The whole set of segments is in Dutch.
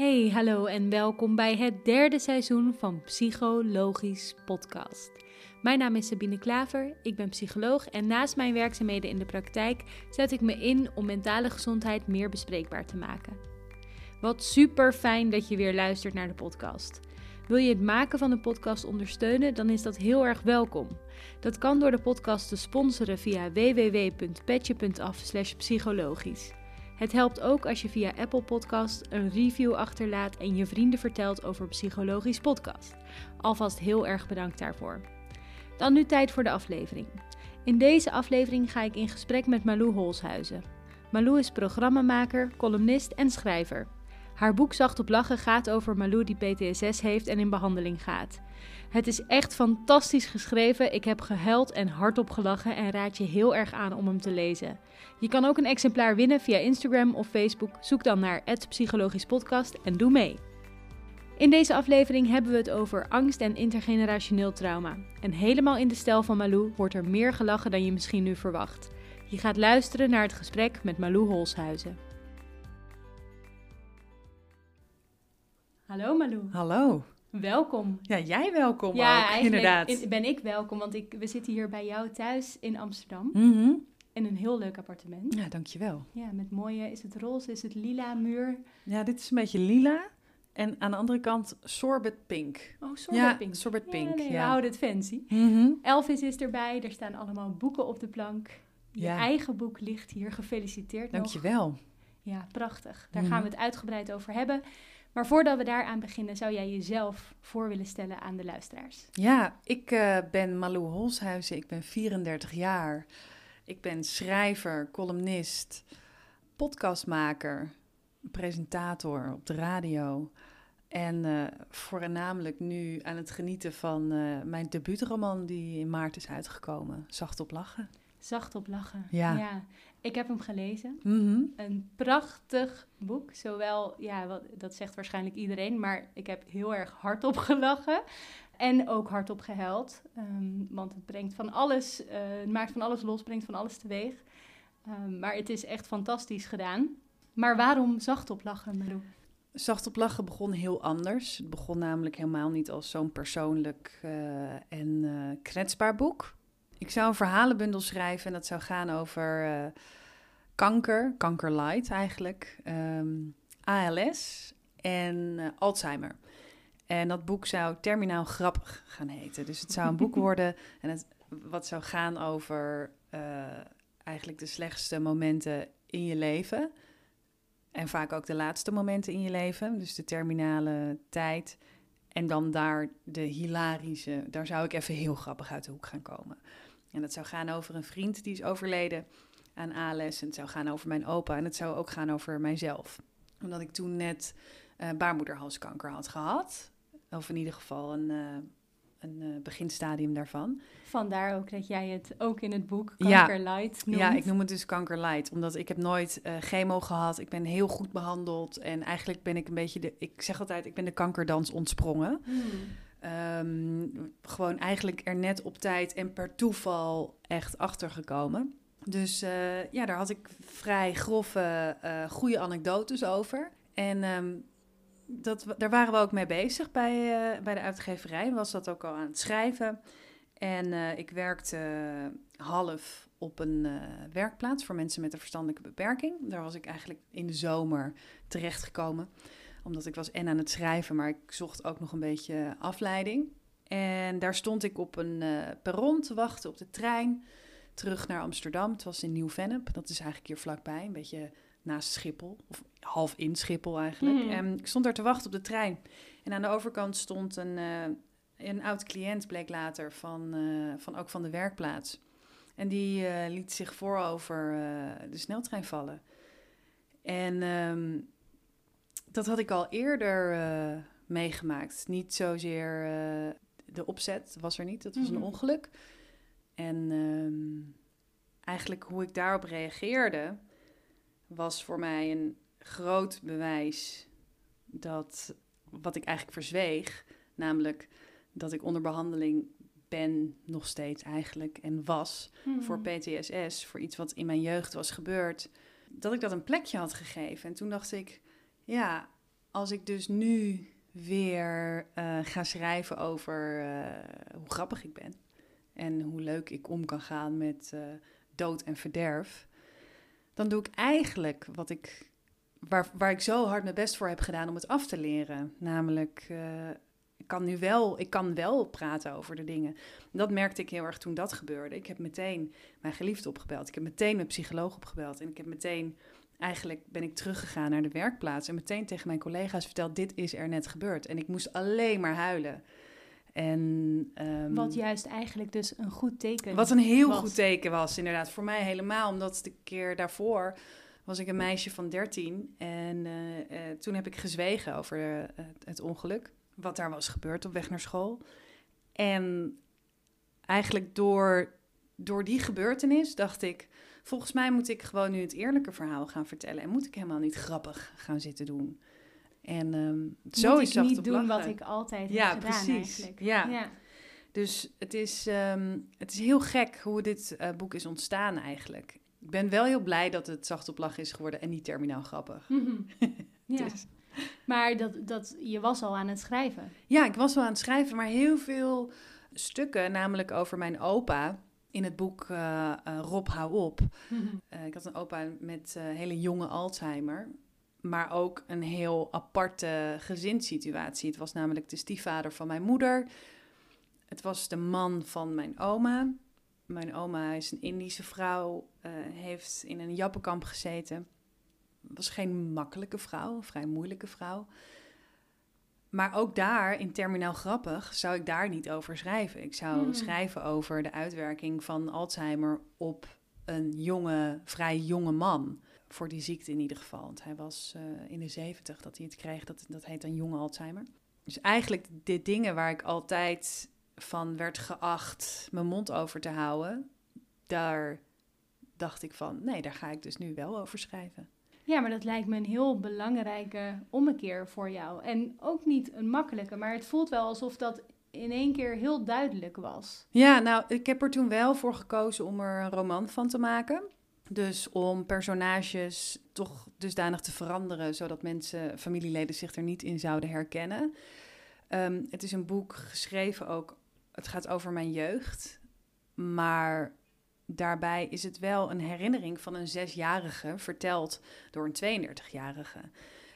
Hey, hallo en welkom bij het derde seizoen van Psychologisch Podcast. Mijn naam is Sabine Klaver, ik ben psycholoog en naast mijn werkzaamheden in de praktijk zet ik me in om mentale gezondheid meer bespreekbaar te maken. Wat super fijn dat je weer luistert naar de podcast. Wil je het maken van de podcast ondersteunen, dan is dat heel erg welkom. Dat kan door de podcast te sponsoren via www.petje.af/psychologisch. Het helpt ook als je via Apple Podcast een review achterlaat en je vrienden vertelt over Psychologisch Podcast. Alvast heel erg bedankt daarvoor. Dan nu tijd voor de aflevering. In deze aflevering ga ik in gesprek met Malou Holshuizen. Malou is programmamaker, columnist en schrijver. Haar boek Zacht op Lachen gaat over Malou die PTSS heeft en in behandeling gaat. Het is echt fantastisch geschreven. Ik heb gehuild en hardop gelachen en raad je heel erg aan om hem te lezen. Je kan ook een exemplaar winnen via Instagram of Facebook. Zoek dan naar Psychologisch Podcast en doe mee. In deze aflevering hebben we het over angst en intergenerationeel trauma. En helemaal in de stijl van Malou wordt er meer gelachen dan je misschien nu verwacht. Je gaat luisteren naar het gesprek met Malou Holshuizen. Hallo Malou. Hallo. Welkom. Ja, jij welkom ja, ook, inderdaad. ben ik welkom, want ik, we zitten hier bij jou thuis in Amsterdam. Mm In een heel leuk appartement. Ja, dankjewel. Ja, met mooie, is het roze, is het lila muur? Ja, dit is een beetje lila. En aan de andere kant sorbet pink. Oh, sorbet pink. Ja, sorbet pink. Ja, nee, ja. we houden het fancy. Mm Elvis is erbij, er staan allemaal boeken op de plank. Je eigen boek ligt hier, gefeliciteerd Dankjewel. Nog. Ja, prachtig. Daar gaan we het uitgebreid over hebben. Maar voordat we daaraan beginnen, zou jij jezelf voor willen stellen aan de luisteraars? Ja, ik uh, ben Malou Holshuizen, ik ben 34 jaar. Ik ben schrijver, columnist, podcastmaker, presentator op de radio. En uh, voornamelijk nu aan het genieten van uh, mijn debuutroman die in maart is uitgekomen, Zacht op lachen. Zacht op lachen. Ja. ja. Ik heb hem gelezen. Mhm. Een prachtig boek. Zowel, ja, wat, dat zegt waarschijnlijk iedereen, maar ik heb heel erg hardop gelachen. En ook hardop gehuild. Um, want het brengt van alles, uh, het maakt van alles los, brengt van alles teweeg. Um, maar het is echt fantastisch gedaan. Maar waarom zacht op lachen, Marou? Zacht op lachen begon heel anders. Het begon namelijk helemaal niet als zo'n persoonlijk uh, en uh, kwetsbaar boek. Ik zou een verhalenbundel schrijven en dat zou gaan over uh, kanker, kankerlight eigenlijk, um, ALS en uh, Alzheimer. En dat boek zou terminaal grappig gaan heten. Dus het zou een boek worden en het, wat zou gaan over uh, eigenlijk de slechtste momenten in je leven. En vaak ook de laatste momenten in je leven, dus de terminale tijd. En dan daar de hilarische, daar zou ik even heel grappig uit de hoek gaan komen. En het zou gaan over een vriend die is overleden aan ALS. En het zou gaan over mijn opa. En het zou ook gaan over mijzelf. Omdat ik toen net uh, baarmoederhalskanker had gehad. Of in ieder geval een, uh, een uh, beginstadium daarvan. Vandaar ook dat jij het ook in het boek Kanker Light noemt. Ja, ik noem het dus Kanker Light. Omdat ik heb nooit chemo gehad. Ik ben heel goed behandeld. En eigenlijk ben ik een beetje de... Ik zeg altijd, ik ben de kankerdans ontsprongen. Hmm. Um, gewoon eigenlijk er net op tijd en per toeval echt achter gekomen. Dus uh, ja, daar had ik vrij grove, uh, goede anekdotes over. En um, dat, daar waren we ook mee bezig bij, uh, bij de uitgeverij. Was dat ook al aan het schrijven. En ik werkte half op een werkplaats voor mensen met een verstandelijke beperking. Daar was ik eigenlijk in de zomer terechtgekomen omdat ik was en aan het schrijven, maar ik zocht ook nog een beetje afleiding. En daar stond ik op een uh, perron te wachten op de trein terug naar Amsterdam. Het was in Nieuw-Vennep. Dat is eigenlijk hier vlakbij, een beetje naast Schiphol. Of half in Schiphol eigenlijk. Mm. En ik stond daar te wachten op de trein. En aan de overkant stond een, uh, een oud cliënt, bleek later, van, uh, van ook van de werkplaats. En die liet zich voorover de sneltrein vallen. En... Um, dat had ik al eerder uh, meegemaakt. Niet zozeer uh, de opzet was er niet, dat was mm -hmm. een ongeluk. En um, eigenlijk hoe ik daarop reageerde, was voor mij een groot bewijs dat wat ik eigenlijk verzweeg, namelijk dat ik onder behandeling ben nog steeds eigenlijk en was Hmm. mm -hmm. voor PTSS, voor iets wat in mijn jeugd was gebeurd, dat ik dat een plekje had gegeven. En toen dacht ik, ja, als ik dus nu weer uh, ga schrijven over uh, hoe grappig ik ben en hoe leuk ik om kan gaan met uh, dood en verderf, dan doe ik eigenlijk wat ik, waar, waar ik zo hard mijn best voor heb gedaan om het af te leren. Namelijk, ik kan nu wel, ik kan wel praten over de dingen. Dat merkte ik heel erg toen dat gebeurde. Ik heb meteen mijn geliefde opgebeld. Ik heb meteen mijn psycholoog opgebeld. En ik heb meteen eigenlijk ben ik teruggegaan naar de werkplaats en meteen tegen mijn collega's verteld: dit is er net gebeurd. En ik moest alleen maar huilen. En, um, wat juist eigenlijk dus een goed teken Wat een heel goed teken was, inderdaad. Voor mij helemaal, omdat de keer daarvoor was ik een meisje van 13. En uh, uh, toen heb ik gezwegen over uh, het, het ongeluk. Wat daar was gebeurd op weg naar school. En eigenlijk door, door die gebeurtenis dacht ik Volgens mij moet ik gewoon nu het eerlijke verhaal gaan vertellen. En moet ik helemaal niet grappig gaan zitten doen. En um, zo is ik niet doen wat ik altijd ja, heb gedaan precies. eigenlijk. Ja, ja. Dus het is, um, het is heel gek hoe dit uh, boek is ontstaan eigenlijk. Ik ben wel heel blij dat het zacht op lachen is geworden en niet terminaal grappig. Mm -hmm. ja. dus. Maar dat, dat, je was al aan het schrijven. Ja, ik was wel aan het schrijven, maar heel veel stukken, namelijk over mijn opa in het boek uh, uh, Rob, hou op. Uh, ik had een opa met hele jonge Alzheimer. Maar ook een heel aparte gezinssituatie. Het was namelijk de stiefvader van mijn moeder. Het was de man van mijn oma. Mijn oma is een Indische vrouw, heeft in een jappenkamp gezeten. Was geen makkelijke vrouw, een vrij moeilijke vrouw. Maar ook daar, in Terminaal Grappig, zou ik daar niet over schrijven. Ik zou Hmm. schrijven over de uitwerking van Alzheimer op een jonge, vrij jonge man. Voor die ziekte in ieder geval. Want hij was uh, in de zeventig dat hij het kreeg. Dat, dat heet dan jonge Alzheimer. Dus eigenlijk de dingen waar ik altijd van werd geacht mijn mond over te houden... daar dacht ik van, nee, daar ga ik dus nu wel over schrijven. Ja, maar dat lijkt me een heel belangrijke ommekeer voor jou. En ook niet een makkelijke, maar het voelt wel alsof dat in één keer heel duidelijk was. Ja, nou, ik heb er toen wel voor gekozen om er een roman van te maken. Dus om personages toch dusdanig te veranderen, zodat mensen, familieleden zich er niet in zouden herkennen. Um, het is een boek geschreven ook, het gaat over mijn jeugd, maar daarbij is het wel een herinnering van een zesjarige verteld door een 32-jarige.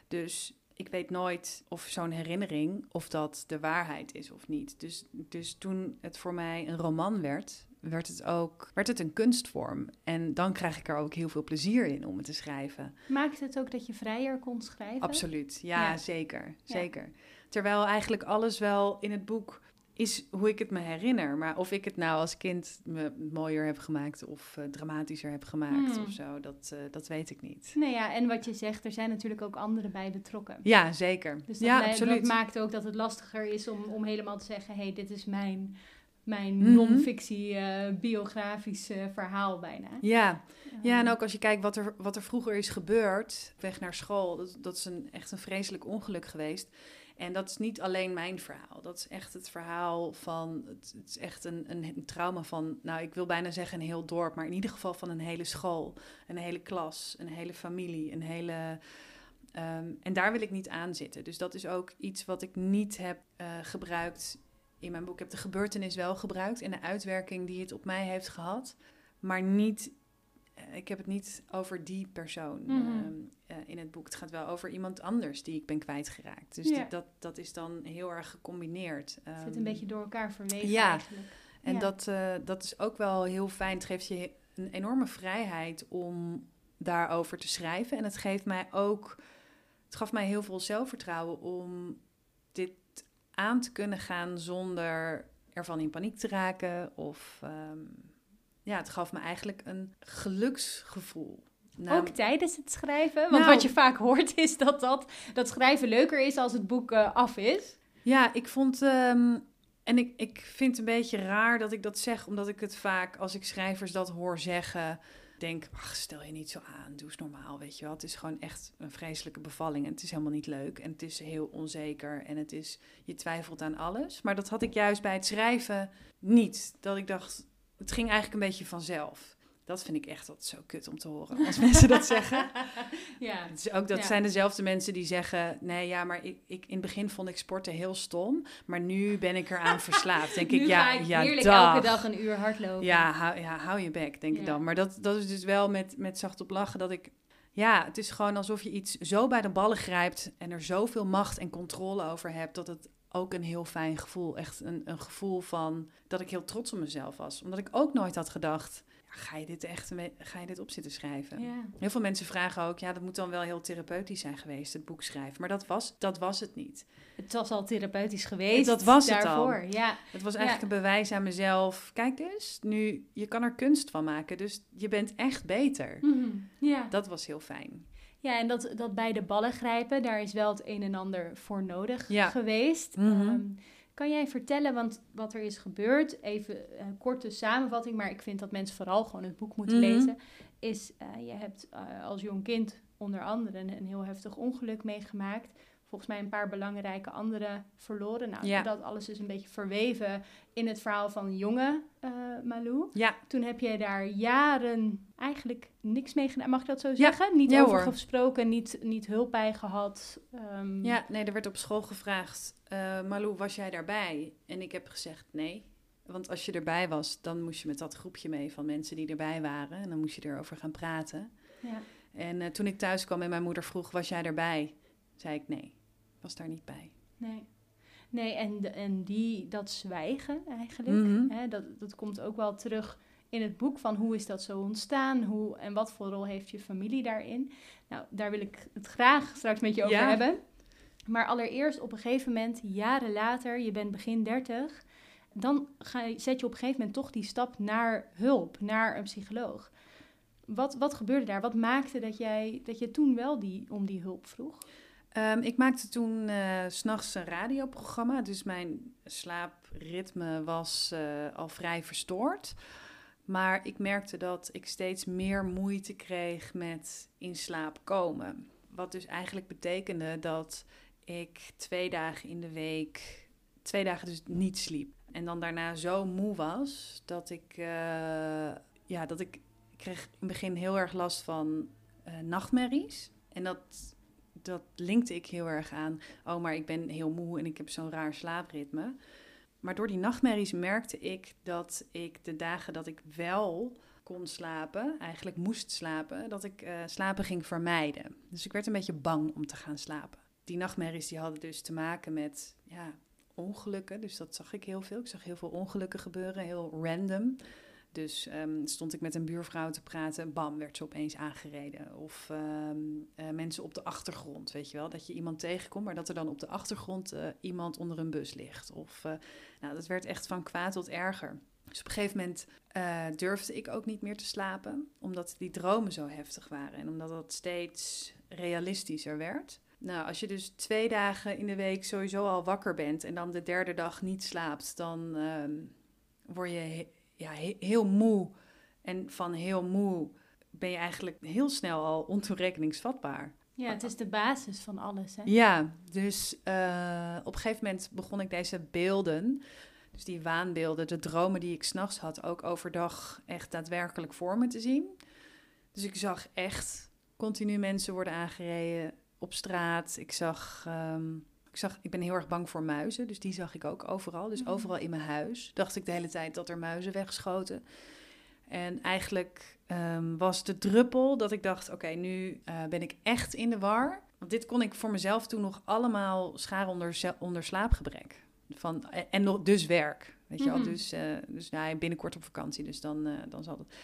Dus ik weet nooit of zo'n herinnering, of dat de waarheid is of niet. Dus, dus toen het voor mij een roman werd, werd het ook werd het een kunstvorm. En dan krijg ik er ook heel veel plezier in om het te schrijven. Maakt het ook dat je vrijer kon schrijven? Absoluut, ja, ja. zeker. zeker. Ja. Terwijl eigenlijk alles wel in het boek is hoe ik het me herinner. Maar of ik het nou als kind me mooier heb gemaakt of uh, dramatischer heb gemaakt Hmm. of zo, dat, uh, dat weet ik niet. Nee, ja, en wat je zegt, er zijn natuurlijk ook anderen bij betrokken. Ja, zeker. Dus dat, ja, absoluut. dat maakt ook dat het lastiger is om, om helemaal te zeggen: hé, hey, dit is mijn, mijn Mhm. non-fictie, eh, biografisch eh, verhaal bijna. Ja. ja, en Ehm, ook als je kijkt wat er, wat er vroeger is gebeurd, weg naar school, dat, dat is een, echt een vreselijk ongeluk geweest. En dat is niet alleen mijn verhaal. Dat is echt het verhaal van. Het, is echt een, een, trauma van. Nou, ik wil bijna zeggen een heel dorp, maar in ieder geval van een hele school, een hele klas, een hele familie, een hele. Um, en daar wil ik niet aan zitten. Dus dat is ook iets wat ik niet heb uh, gebruikt in mijn boek. Ik heb de gebeurtenis wel gebruikt en de uitwerking die het op mij heeft gehad, maar niet ik heb het niet over die persoon Mhm. uh, uh, in het boek. Het gaat wel over iemand anders die ik ben kwijtgeraakt. Dus Ja. die, dat, dat is dan heel erg gecombineerd. Het zit Um, een beetje door elkaar verweven ja. eigenlijk. En Ja. dat, uh, dat is ook wel heel fijn. Het geeft je een enorme vrijheid om daarover te schrijven. En het geeft mij ook... Het gaf mij heel veel zelfvertrouwen om dit aan te kunnen gaan zonder ervan in paniek te raken of... Um, ja, het gaf me eigenlijk een geluksgevoel. Nou, ook tijdens het schrijven? Want nou, wat je vaak hoort is dat, dat, dat schrijven leuker is als het boek uh, af is. Ja, ik vond... Um, en ik, ik vind het een beetje raar dat ik dat zeg, omdat ik het vaak, als ik schrijvers dat hoor zeggen, denk, ach, stel je niet zo aan, doe eens normaal, weet je wel. Het is gewoon echt een vreselijke bevalling en het is helemaal niet leuk en het is heel onzeker en het is, je twijfelt aan alles. Maar dat had ik juist bij het schrijven niet, dat ik dacht, het ging eigenlijk een beetje vanzelf. Dat vind ik echt altijd zo kut om te horen als mensen dat zeggen. ja. Het is ook, dat Ja. zijn dezelfde mensen die zeggen... nee, ja, maar ik, ik, in het begin vond ik sporten heel stom... maar nu ben ik eraan verslaafd. Denk nu ik, ja, ik ja, heerlijk dag. elke dag een uur hardlopen. Ja, hou, ja, hou je bek, denk ik dan. Maar dat, dat is dus wel met, met zacht op lachen dat ik... Ja, het is gewoon alsof je iets zo bij de ballen grijpt... en er zoveel macht en controle over hebt... dat het ook een heel fijn gevoel, echt een, een gevoel van... dat ik heel trots op mezelf was. Omdat ik ook nooit had gedacht... ga je dit echt ga je dit op zitten schrijven? Ja. Heel veel mensen vragen ook... ja, dat moet dan wel heel therapeutisch zijn geweest, het boek schrijven. Maar dat was, dat was het niet. Het was al therapeutisch geweest. Dat was het al. daarvoor. Ja. Het was Ja. eigenlijk een bewijs aan mezelf. Kijk dus, nu, je kan er kunst van maken. Dus je bent echt beter. Mhm. ja. Dat was heel fijn. Ja, en dat, dat bij de ballen grijpen, daar is wel het een en ander voor nodig Ja. geweest. Mhm. Ehm, kan jij vertellen, want wat er is gebeurd, even een korte samenvatting, maar ik vind dat mensen vooral gewoon het boek moeten Mhm. lezen, is eh, je hebt eh, als jong kind onder andere een, een heel heftig ongeluk meegemaakt. Volgens mij een paar belangrijke anderen verloren. Nou, Ja. dat alles is een beetje verweven in het verhaal van jonge eh, Malou. Ja, Toen heb jij daar jaren eigenlijk niks mee gedaan. Mag ik dat zo zeggen? niet Ja, over hoor. gesproken, niet, niet hulp bij gehad. Ehm, ja, nee, er werd op school gevraagd... eh Malou, was jij daarbij? En ik heb gezegd nee. Want als je erbij was, dan moest je met dat groepje mee van mensen die erbij waren. En dan moest je erover gaan praten. ja. En eh, toen ik thuis kwam en mijn moeder vroeg, was jij erbij? Zei ik nee, was daar niet bij. Nee. Nee, en, en die, dat zwijgen eigenlijk, Mhm. hè, dat, dat komt ook wel terug in het boek van hoe is dat zo ontstaan hoe, en wat voor rol heeft je familie daarin. Nou, daar wil ik het graag straks met je over Ja. hebben. Maar allereerst op een gegeven moment, jaren later, je bent begin 30, dan ga je, zet je op een gegeven moment toch die stap naar hulp, naar een psycholoog. Wat, wat gebeurde daar? Wat maakte dat, jij, dat je toen wel die, om die hulp vroeg? Ehm, ik maakte toen s s'nachts een radioprogramma, dus mijn slaapritme was eh, al vrij verstoord. Maar ik merkte dat ik steeds meer moeite kreeg met in slaap komen. Wat dus eigenlijk betekende dat ik twee dagen in de week, twee dagen dus niet sliep. En dan daarna zo moe was dat ik, eh, ja, dat ik, ik kreeg in het begin heel erg last van nachtmerries. En dat, dat linkte ik heel erg aan, oh, maar ik ben heel moe en ik heb zo'n raar slaapritme. Maar door die nachtmerries merkte ik dat ik de dagen dat ik wel kon slapen, eigenlijk moest slapen, dat ik eh, slapen ging vermijden. Dus ik werd een beetje bang om te gaan slapen. Die nachtmerries die hadden dus te maken met ja, ongelukken, dus dat zag ik heel veel. Ik zag heel veel ongelukken gebeuren, heel random. Dus ehm, stond ik met een buurvrouw te praten, bam, werd ze opeens aangereden. Of ehm, eh, mensen op de achtergrond, weet je wel. Dat je iemand tegenkomt, maar dat er dan op de achtergrond eh, iemand onder een bus ligt. Of, eh, nou, dat werd echt van kwaad tot erger. Dus op een gegeven moment durfde ik ook niet meer te slapen, omdat die dromen zo heftig waren. En omdat dat steeds realistischer werd. Nou, als je dus twee dagen in de week sowieso al wakker bent en dan de derde dag niet slaapt, dan ehm, word je ja, he- heel moe. En van heel moe ben je eigenlijk heel snel al ontoerekeningsvatbaar. Ja, het is de basis van alles. Hè? Ja, dus eh, op een gegeven moment begon ik deze beelden, dus die waanbeelden, de dromen die ik s'nachts had, ook overdag echt daadwerkelijk voor me te zien. Dus ik zag echt continu mensen worden aangereden op straat. Ik zag, ehm, ik zag, ik ben heel erg bang voor muizen, dus die zag ik ook overal. Dus Mhm. overal in mijn huis dacht ik de hele tijd dat er muizen wegschoten. En eigenlijk ehm, was de druppel dat ik dacht: oké, nu eh, ben ik echt in de war. Want dit kon ik voor mezelf toen nog allemaal scharen onder, onder slaapgebrek. Van, en, en nog, dus werk. Weet je wel, Mhm. dus, eh, dus nou, binnenkort op vakantie, dus dan, eh, dan zal het.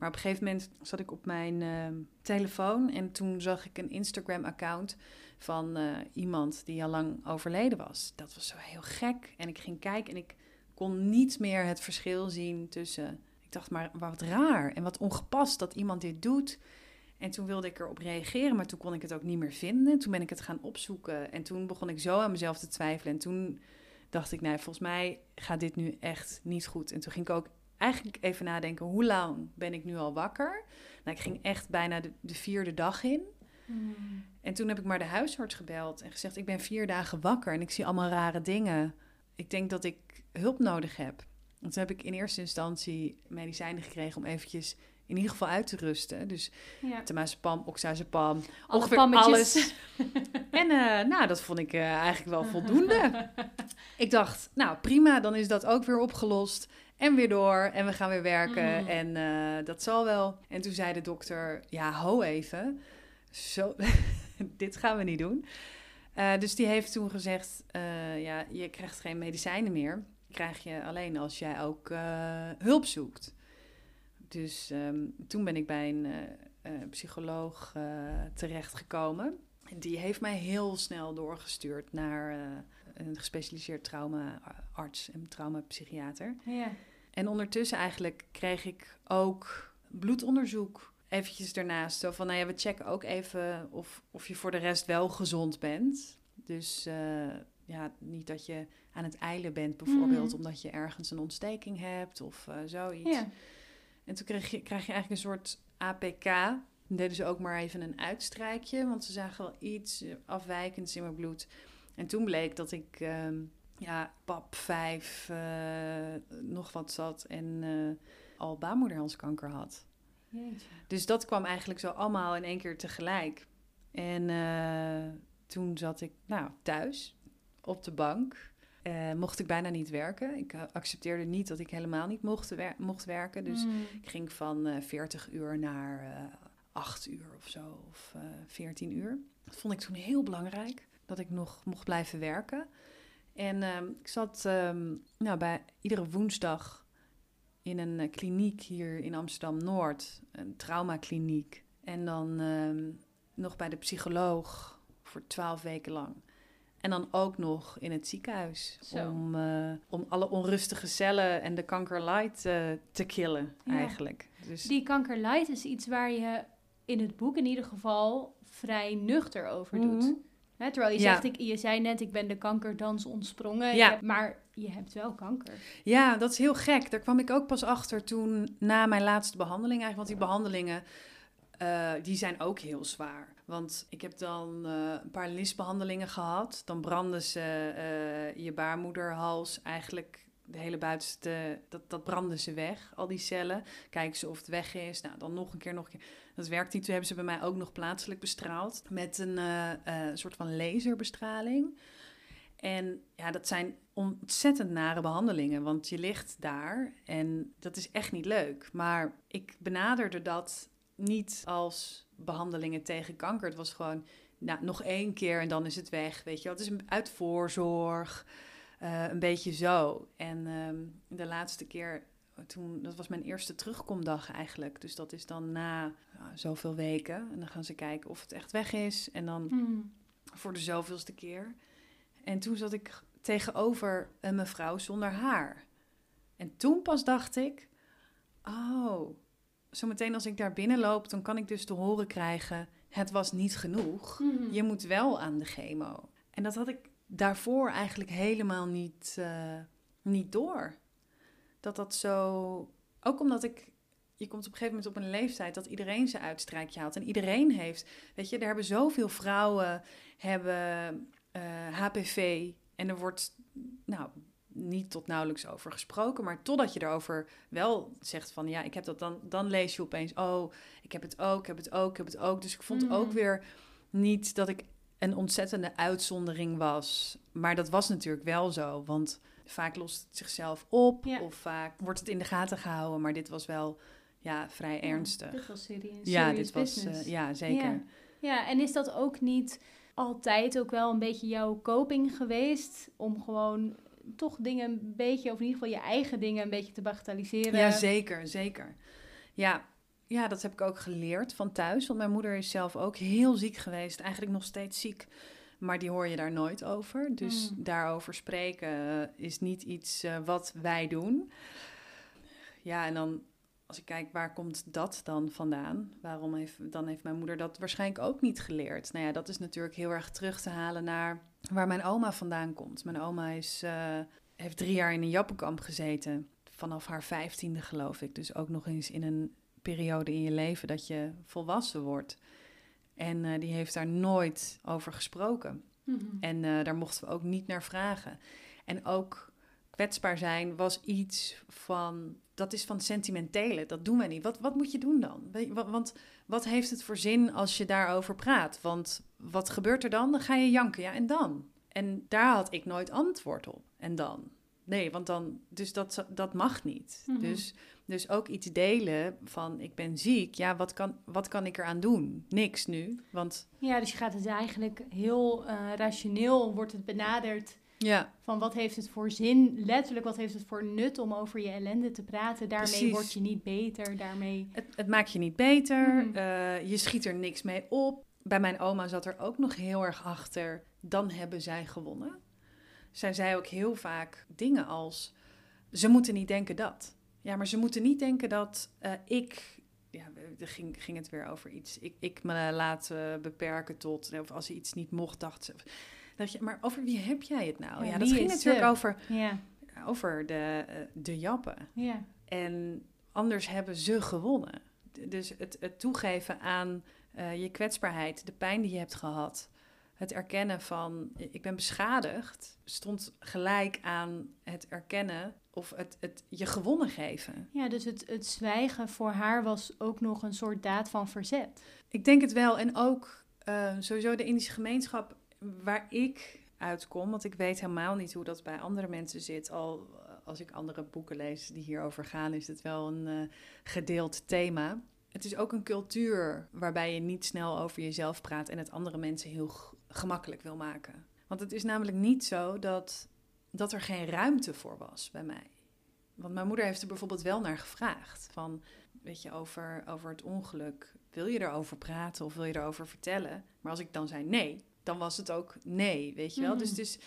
Maar op een gegeven moment zat ik op mijn ehm, telefoon en toen zag ik een Instagram-account van eh, iemand die al lang overleden was. Dat was zo heel gek. En ik ging kijken en ik kon niet meer het verschil zien tussen. Ik dacht maar wat raar en wat ongepast dat iemand dit doet. En toen wilde ik erop reageren, maar toen kon ik het ook niet meer vinden. Toen ben ik het gaan opzoeken en toen begon ik zo aan mezelf te twijfelen. En toen dacht ik, nee, volgens mij gaat dit nu echt niet goed. En toen ging ik ook eigenlijk even nadenken, hoe lang ben ik nu al wakker? Nou, ik ging echt bijna de, de vierde dag in. Hmm. En toen heb ik maar de huisarts gebeld en gezegd: Ik ben vier dagen wakker en ik zie allemaal rare dingen. Ik denk dat ik hulp nodig heb. En toen heb ik in eerste instantie medicijnen gekregen om eventjes in ieder geval uit te rusten. Dus Ja. temazepam, oxazepam, Alle ongeveer pammetjes. alles. En eh, nou, dat vond ik eh, eigenlijk wel voldoende. ik dacht, nou prima, dan is dat ook weer opgelost. En weer door en we gaan weer werken Mm. en eh, dat zal wel. En toen zei de dokter, ja, ho even. Zo, dit gaan we niet doen. Eh, dus die heeft toen gezegd, eh, ja, je krijgt geen medicijnen meer. Krijg je alleen als jij ook hulp zoekt. Dus ehm, toen ben ik bij een psycholoog terechtgekomen. En die heeft mij heel snel doorgestuurd naar een gespecialiseerd traumaarts en traumapsychiater. Ja. En ondertussen eigenlijk kreeg ik ook bloedonderzoek eventjes daarnaast. Zo van, nou ja, we checken ook even of, of je voor de rest wel gezond bent. Dus eh, ja, niet dat je aan het eilen bent bijvoorbeeld Mhm. omdat je ergens een ontsteking hebt of eh, zoiets. Ja. En toen kreeg je, krijg je eigenlijk een soort APK. Dan deden ze ook maar even een uitstrijkje, want ze zagen wel iets afwijkends in mijn bloed. En toen bleek dat ik ehm, ja, pap 5 eh, nog wat zat en eh, al baarmoederhalskanker had. Jeetje. Dus dat kwam eigenlijk zo allemaal in één keer tegelijk. En eh, toen zat ik nou, thuis op de bank. Mocht ik bijna niet werken. Ik accepteerde niet dat ik helemaal niet mocht, wer- mocht werken. Dus Mm. ik ging van eh 40 uur naar eh 8 uur of zo, of eh 14 uur. Dat vond ik toen heel belangrijk, dat ik nog mocht blijven werken. En ehm, ik zat ehm, nou, bij iedere woensdag in een eh, kliniek hier in Amsterdam-Noord, een traumakliniek. En dan ehm, nog bij de psycholoog voor 12 weken lang. En dan ook nog in het ziekenhuis Zo. om, eh, om alle onrustige cellen en de kankerlight eh, te killen, Ja. eigenlijk. Dus Die kankerlight is iets waar je in het boek in ieder geval vrij nuchter over doet. Mhm. Hè, terwijl je Ja. zegt, ik, je zei net, ik ben de kankerdans ontsprongen. Ja. Ik heb- maar je hebt wel kanker. Ja, dat is heel gek. Daar kwam ik ook pas achter toen na mijn laatste behandeling eigenlijk. Want die behandelingen, eh, die zijn ook heel zwaar. Want ik heb dan eh, een paar lisbehandelingen gehad. Dan branden ze eh, je baarmoederhals eigenlijk... De hele buitenste, dat, dat branden ze weg, al die cellen. Kijken ze of het weg is. Nou, dan nog een keer, nog een keer. Dat werkt niet. Toen hebben ze bij mij ook nog plaatselijk bestraald. Met een eh, eh, soort van laserbestraling. En ja, dat zijn ontzettend nare behandelingen, want je ligt daar en dat is echt niet leuk. Maar ik benaderde dat niet als behandelingen tegen kanker. Het was gewoon, nou, nog één keer en dan is het weg, weet je wel. Het is uit voorzorg, eh, een beetje zo. En ehm, de laatste keer, toen, dat was mijn eerste terugkomdag eigenlijk. Dus dat is dan na nou, zoveel weken. En dan gaan ze kijken of het echt weg is. En dan Mm. voor de zoveelste keer. En toen zat ik tegenover een mevrouw zonder haar. En toen pas dacht ik, oh, zometeen als ik daar binnenloop, dan kan ik dus te horen krijgen, het was niet genoeg. Mhm. Je moet wel aan de chemo. En dat had ik daarvoor eigenlijk helemaal niet, eh, niet door. Dat dat zo, ook omdat ik je komt op een gegeven moment op een leeftijd dat iedereen zijn uitstrijkje haalt. En iedereen heeft, weet je, er hebben zoveel vrouwen hebben eh, HPV. En er wordt, nou, niet tot nauwelijks over gesproken. Maar totdat je erover wel zegt van, ja, ik heb dat dan, dan lees je opeens, oh, ik heb het ook, ik heb het ook, ik heb het ook. Dus ik vond ook weer niet dat ik een ontzettende uitzondering was. Maar dat was natuurlijk wel zo, want vaak lost het zichzelf op. Ja. Of vaak wordt het in de gaten gehouden. Maar dit was wel, ja, vrij ernstig. Dit was serieus. Ja, dit was, eh, ja, zeker. Ja. Ja, en is dat ook niet altijd ook wel een beetje jouw coping geweest? Om gewoon toch dingen een beetje, of in ieder geval je eigen dingen een beetje te bagatelliseren? Ja, zeker, zeker. Ja, ja, dat heb ik ook geleerd van thuis. Want mijn moeder is zelf ook heel ziek geweest. Eigenlijk nog steeds ziek. Maar die hoor je daar nooit over. Dus Mm. daarover spreken eh, is niet iets eh, wat wij doen. Ja, en dan als ik kijk, waar komt dat dan vandaan? Waarom heeft, dan heeft mijn moeder dat waarschijnlijk ook niet geleerd? Nou ja, dat is natuurlijk heel erg terug te halen naar waar mijn oma vandaan komt. Mijn oma is, eh, heeft drie jaar in een jappenkamp gezeten. Vanaf haar vijftiende geloof ik. Dus ook nog eens in een periode in je leven dat je volwassen wordt. En eh, die heeft daar nooit over gesproken. Mhm. En eh, daar mochten we ook niet naar vragen. En ook kwetsbaar zijn was iets van dat is van sentimentele. Dat doen wij niet. Wat, wat moet je doen dan? Want wat heeft het voor zin als je daarover praat? Want wat gebeurt er dan? Dan ga je janken. Ja, en dan? En daar had ik nooit antwoord op. En dan? Nee, want dan, dus dat, dat mag niet. Mhm. Dus, dus ook iets delen van ik ben ziek. Ja, wat kan, wat kan ik eraan doen? Niks nu. Want... Ja, dus je gaat het eigenlijk heel uh, rationeel wordt het benaderd. Ja. Van wat heeft het voor zin, letterlijk wat heeft het voor nut om over je ellende te praten. Daarmee word je niet beter. Daarmee... Het, het maakt je niet beter. Mhm. Eh, je schiet er niks mee op. Bij mijn oma zat er ook nog heel erg achter. Dan hebben zij gewonnen zij zei ook heel vaak dingen als: ze moeten niet denken dat. Ja, maar ze moeten niet denken dat uh, ik. Ja, ging, ging het weer over iets. Ik, ik me laat beperken tot. Of als ze iets niet mocht, dacht ze. Dat je, maar over wie heb jij het nou? Ja, dat ging natuurlijk over, ja. over de, uh, de jappen. Ja. En anders hebben ze gewonnen. Dus het, het toegeven aan je kwetsbaarheid, de pijn die je hebt gehad het erkennen van ik ben beschadigd stond gelijk aan het erkennen of het, het je gewonnen geven. Ja, dus het, het zwijgen voor haar was ook nog een soort daad van verzet. Ik denk het wel. En ook uh, sowieso de Indische gemeenschap waar ik uitkom, want ik weet helemaal niet hoe dat bij andere mensen zit. Al als ik andere boeken lees die hierover gaan, is het wel een uh, gedeeld thema. Het is ook een cultuur waarbij je niet snel over jezelf praat en het andere mensen heel gemakkelijk wil maken. Want het is namelijk niet zo dat, dat er geen ruimte voor was bij mij. Want mijn moeder heeft er bijvoorbeeld wel naar gevraagd. Van, weet je, over, over het ongeluk. Wil je erover praten of wil je erover vertellen? Maar als ik dan zei nee, dan was het ook nee, weet je wel. Dus mm. het is,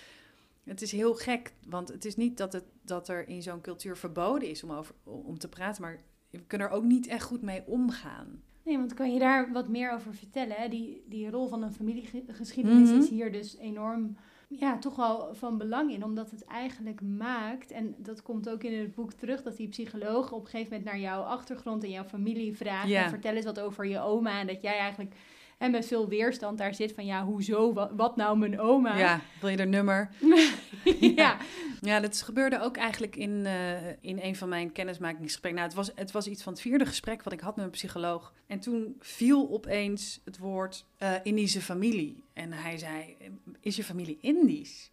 het is heel gek. Want het is niet dat, het, dat er in zo'n cultuur verboden is om, over, om te praten. Maar we kunnen er ook niet echt goed mee omgaan. Nee, want kan je daar wat meer over vertellen? Hè? Die, die rol van een familiegeschiedenis mhm. is hier dus enorm, ja, toch wel van belang in. Omdat het eigenlijk maakt, en dat komt ook in het boek terug, dat die psycholoog op een gegeven moment naar jouw achtergrond en jouw familie vraagt. En vertel eens wat over je oma. En dat jij eigenlijk en met veel weerstand daar zit van ja, hoezo, wat, nou mijn oma? Ja, wil je er nummer? ja. ja. dat gebeurde ook eigenlijk in, uh, in een van mijn kennismakingsgesprekken. Nou, het was, het was iets van het vierde gesprek wat ik had met mijn psycholoog. En toen viel opeens het woord uh, Indische familie. En hij zei, is je familie Indisch?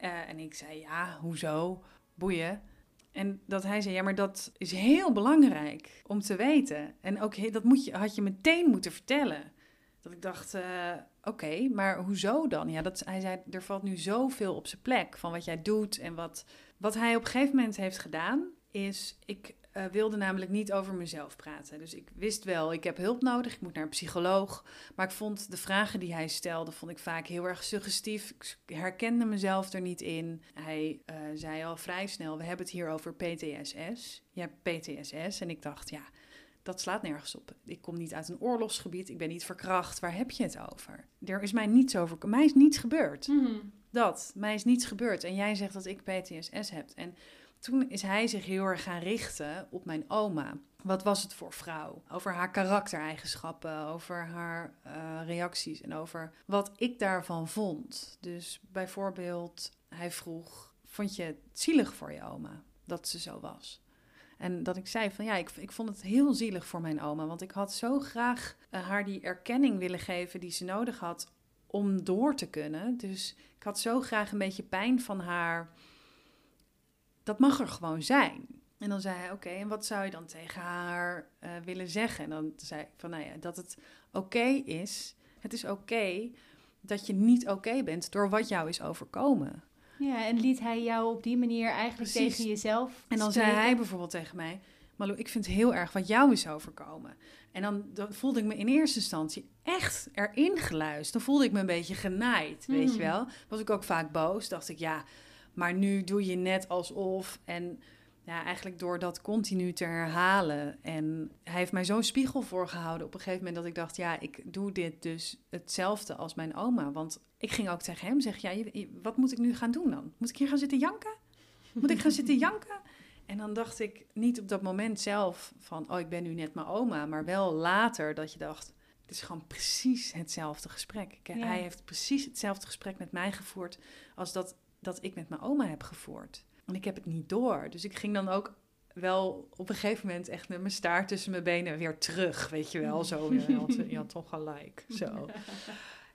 Uh, en ik zei, ja, hoezo? Boeien. En dat hij zei, ja, maar dat is heel belangrijk om te weten. En ook dat moet je, had je meteen moeten vertellen. Dat ik dacht, uh, oké, maar hoezo dan? Ja, dat, hij zei, er valt nu zoveel op zijn plek van wat jij doet. En wat, wat hij op een gegeven moment heeft gedaan, is, ik uh, wilde namelijk niet over mezelf praten. Dus ik wist wel, ik heb hulp nodig, ik moet naar een psycholoog. Maar ik vond de vragen die hij stelde, vond ik vaak heel erg suggestief. Ik herkende mezelf er niet in. Hij uh, zei al vrij snel, we hebben het hier over PTSS. Je hebt PTSS. En ik dacht, ja, dat slaat nergens op. Ik kom niet uit een oorlogsgebied, ik ben niet verkracht. Waar heb je het over? Er is mij niets over. Mij is niets gebeurd. Mhm. Dat, mij is niets gebeurd. En jij zegt dat ik PTSS heb. En toen is hij zich heel erg gaan richten op mijn oma. Wat was het voor vrouw? Over haar karaktereigenschappen, over haar uh, reacties en over wat ik daarvan vond. Dus bijvoorbeeld, hij vroeg: Vond je het zielig voor je oma dat ze zo was? En dat ik zei van ja, ik, ik vond het heel zielig voor mijn oma. Want ik had zo graag uh, haar die erkenning willen geven die ze nodig had om door te kunnen. Dus ik had zo graag een beetje pijn van haar. Dat mag er gewoon zijn. En dan zei hij, oké, en wat zou je dan tegen haar uh, willen zeggen? En dan zei ik van, nou ja, dat het oké is. Het is oké dat je niet oké bent door wat jou is overkomen. Ja, en liet hij jou op die manier eigenlijk tegen jezelf En dan zei hij bijvoorbeeld tegen mij... Malou, ik vind het heel erg wat jou is overkomen. En dan, dan voelde ik me in eerste instantie echt erin geluisterd. Dan voelde ik me een beetje genaaid, weet je hmm. wel. Was ik ook vaak boos. Dacht ik, ja, maar nu doe je net alsof... En ja, eigenlijk door dat continu te herhalen. En hij heeft mij zo'n spiegel voorgehouden op een gegeven moment dat ik dacht, ja, ik doe dit dus hetzelfde als mijn oma. Want ik ging ook tegen hem zeggen, ja, wat moet ik nu gaan doen dan? Moet ik hier gaan zitten janken? Moet ik gaan zitten janken? En dan dacht ik niet op dat moment zelf van, oh, ik ben nu net mijn oma, maar wel later dat je dacht, het is gewoon precies hetzelfde gesprek. Hij heeft precies hetzelfde gesprek met mij gevoerd als dat, dat ik met mijn oma heb gevoerd. En ik heb het niet door. Dus ik ging dan ook wel op een gegeven moment echt met mijn staart tussen mijn benen weer terug. Weet je wel, zo. Je had, je had toch gelijk. Zo.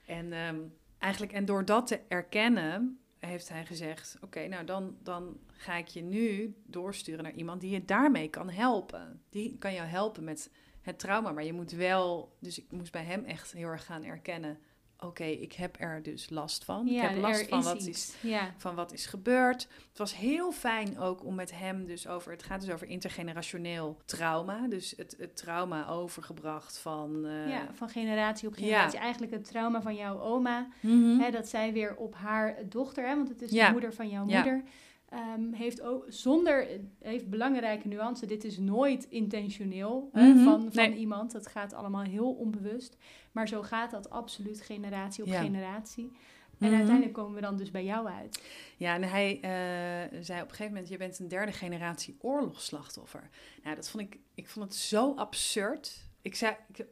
En ehm, eigenlijk, en door dat te erkennen, heeft hij gezegd: Oké, nou dan, dan ga ik je nu doorsturen naar iemand die je daarmee kan helpen. Die kan jou helpen met het trauma. Maar je moet wel, dus ik moest bij hem echt heel erg gaan erkennen oké, ik heb er dus last van. Ja, ik heb last van wat, iets. is, Ja. van wat is gebeurd. Het was heel fijn ook om met hem dus over... Het gaat dus over intergenerationeel trauma. Dus het, het trauma overgebracht van... eh, ja, van generatie op Ja. generatie. Eigenlijk het trauma van jouw oma. mhm. Hè, dat zij weer op haar dochter, hè, want het is de moeder van jouw moeder, ehm, heeft ook zonder, heeft belangrijke nuance. Dit is nooit intentioneel hè, Mhm, van, van nee. iemand. Het gaat allemaal heel onbewust. Maar zo gaat dat absoluut generatie op Ja. generatie. En Mhm. uiteindelijk komen we dan dus bij jou uit. Ja, en hij eh, zei op een gegeven moment: Je bent een derde generatie oorlogsslachtoffer. Nou, dat vond ik, ik vond het zo absurd. Ik zei: ik,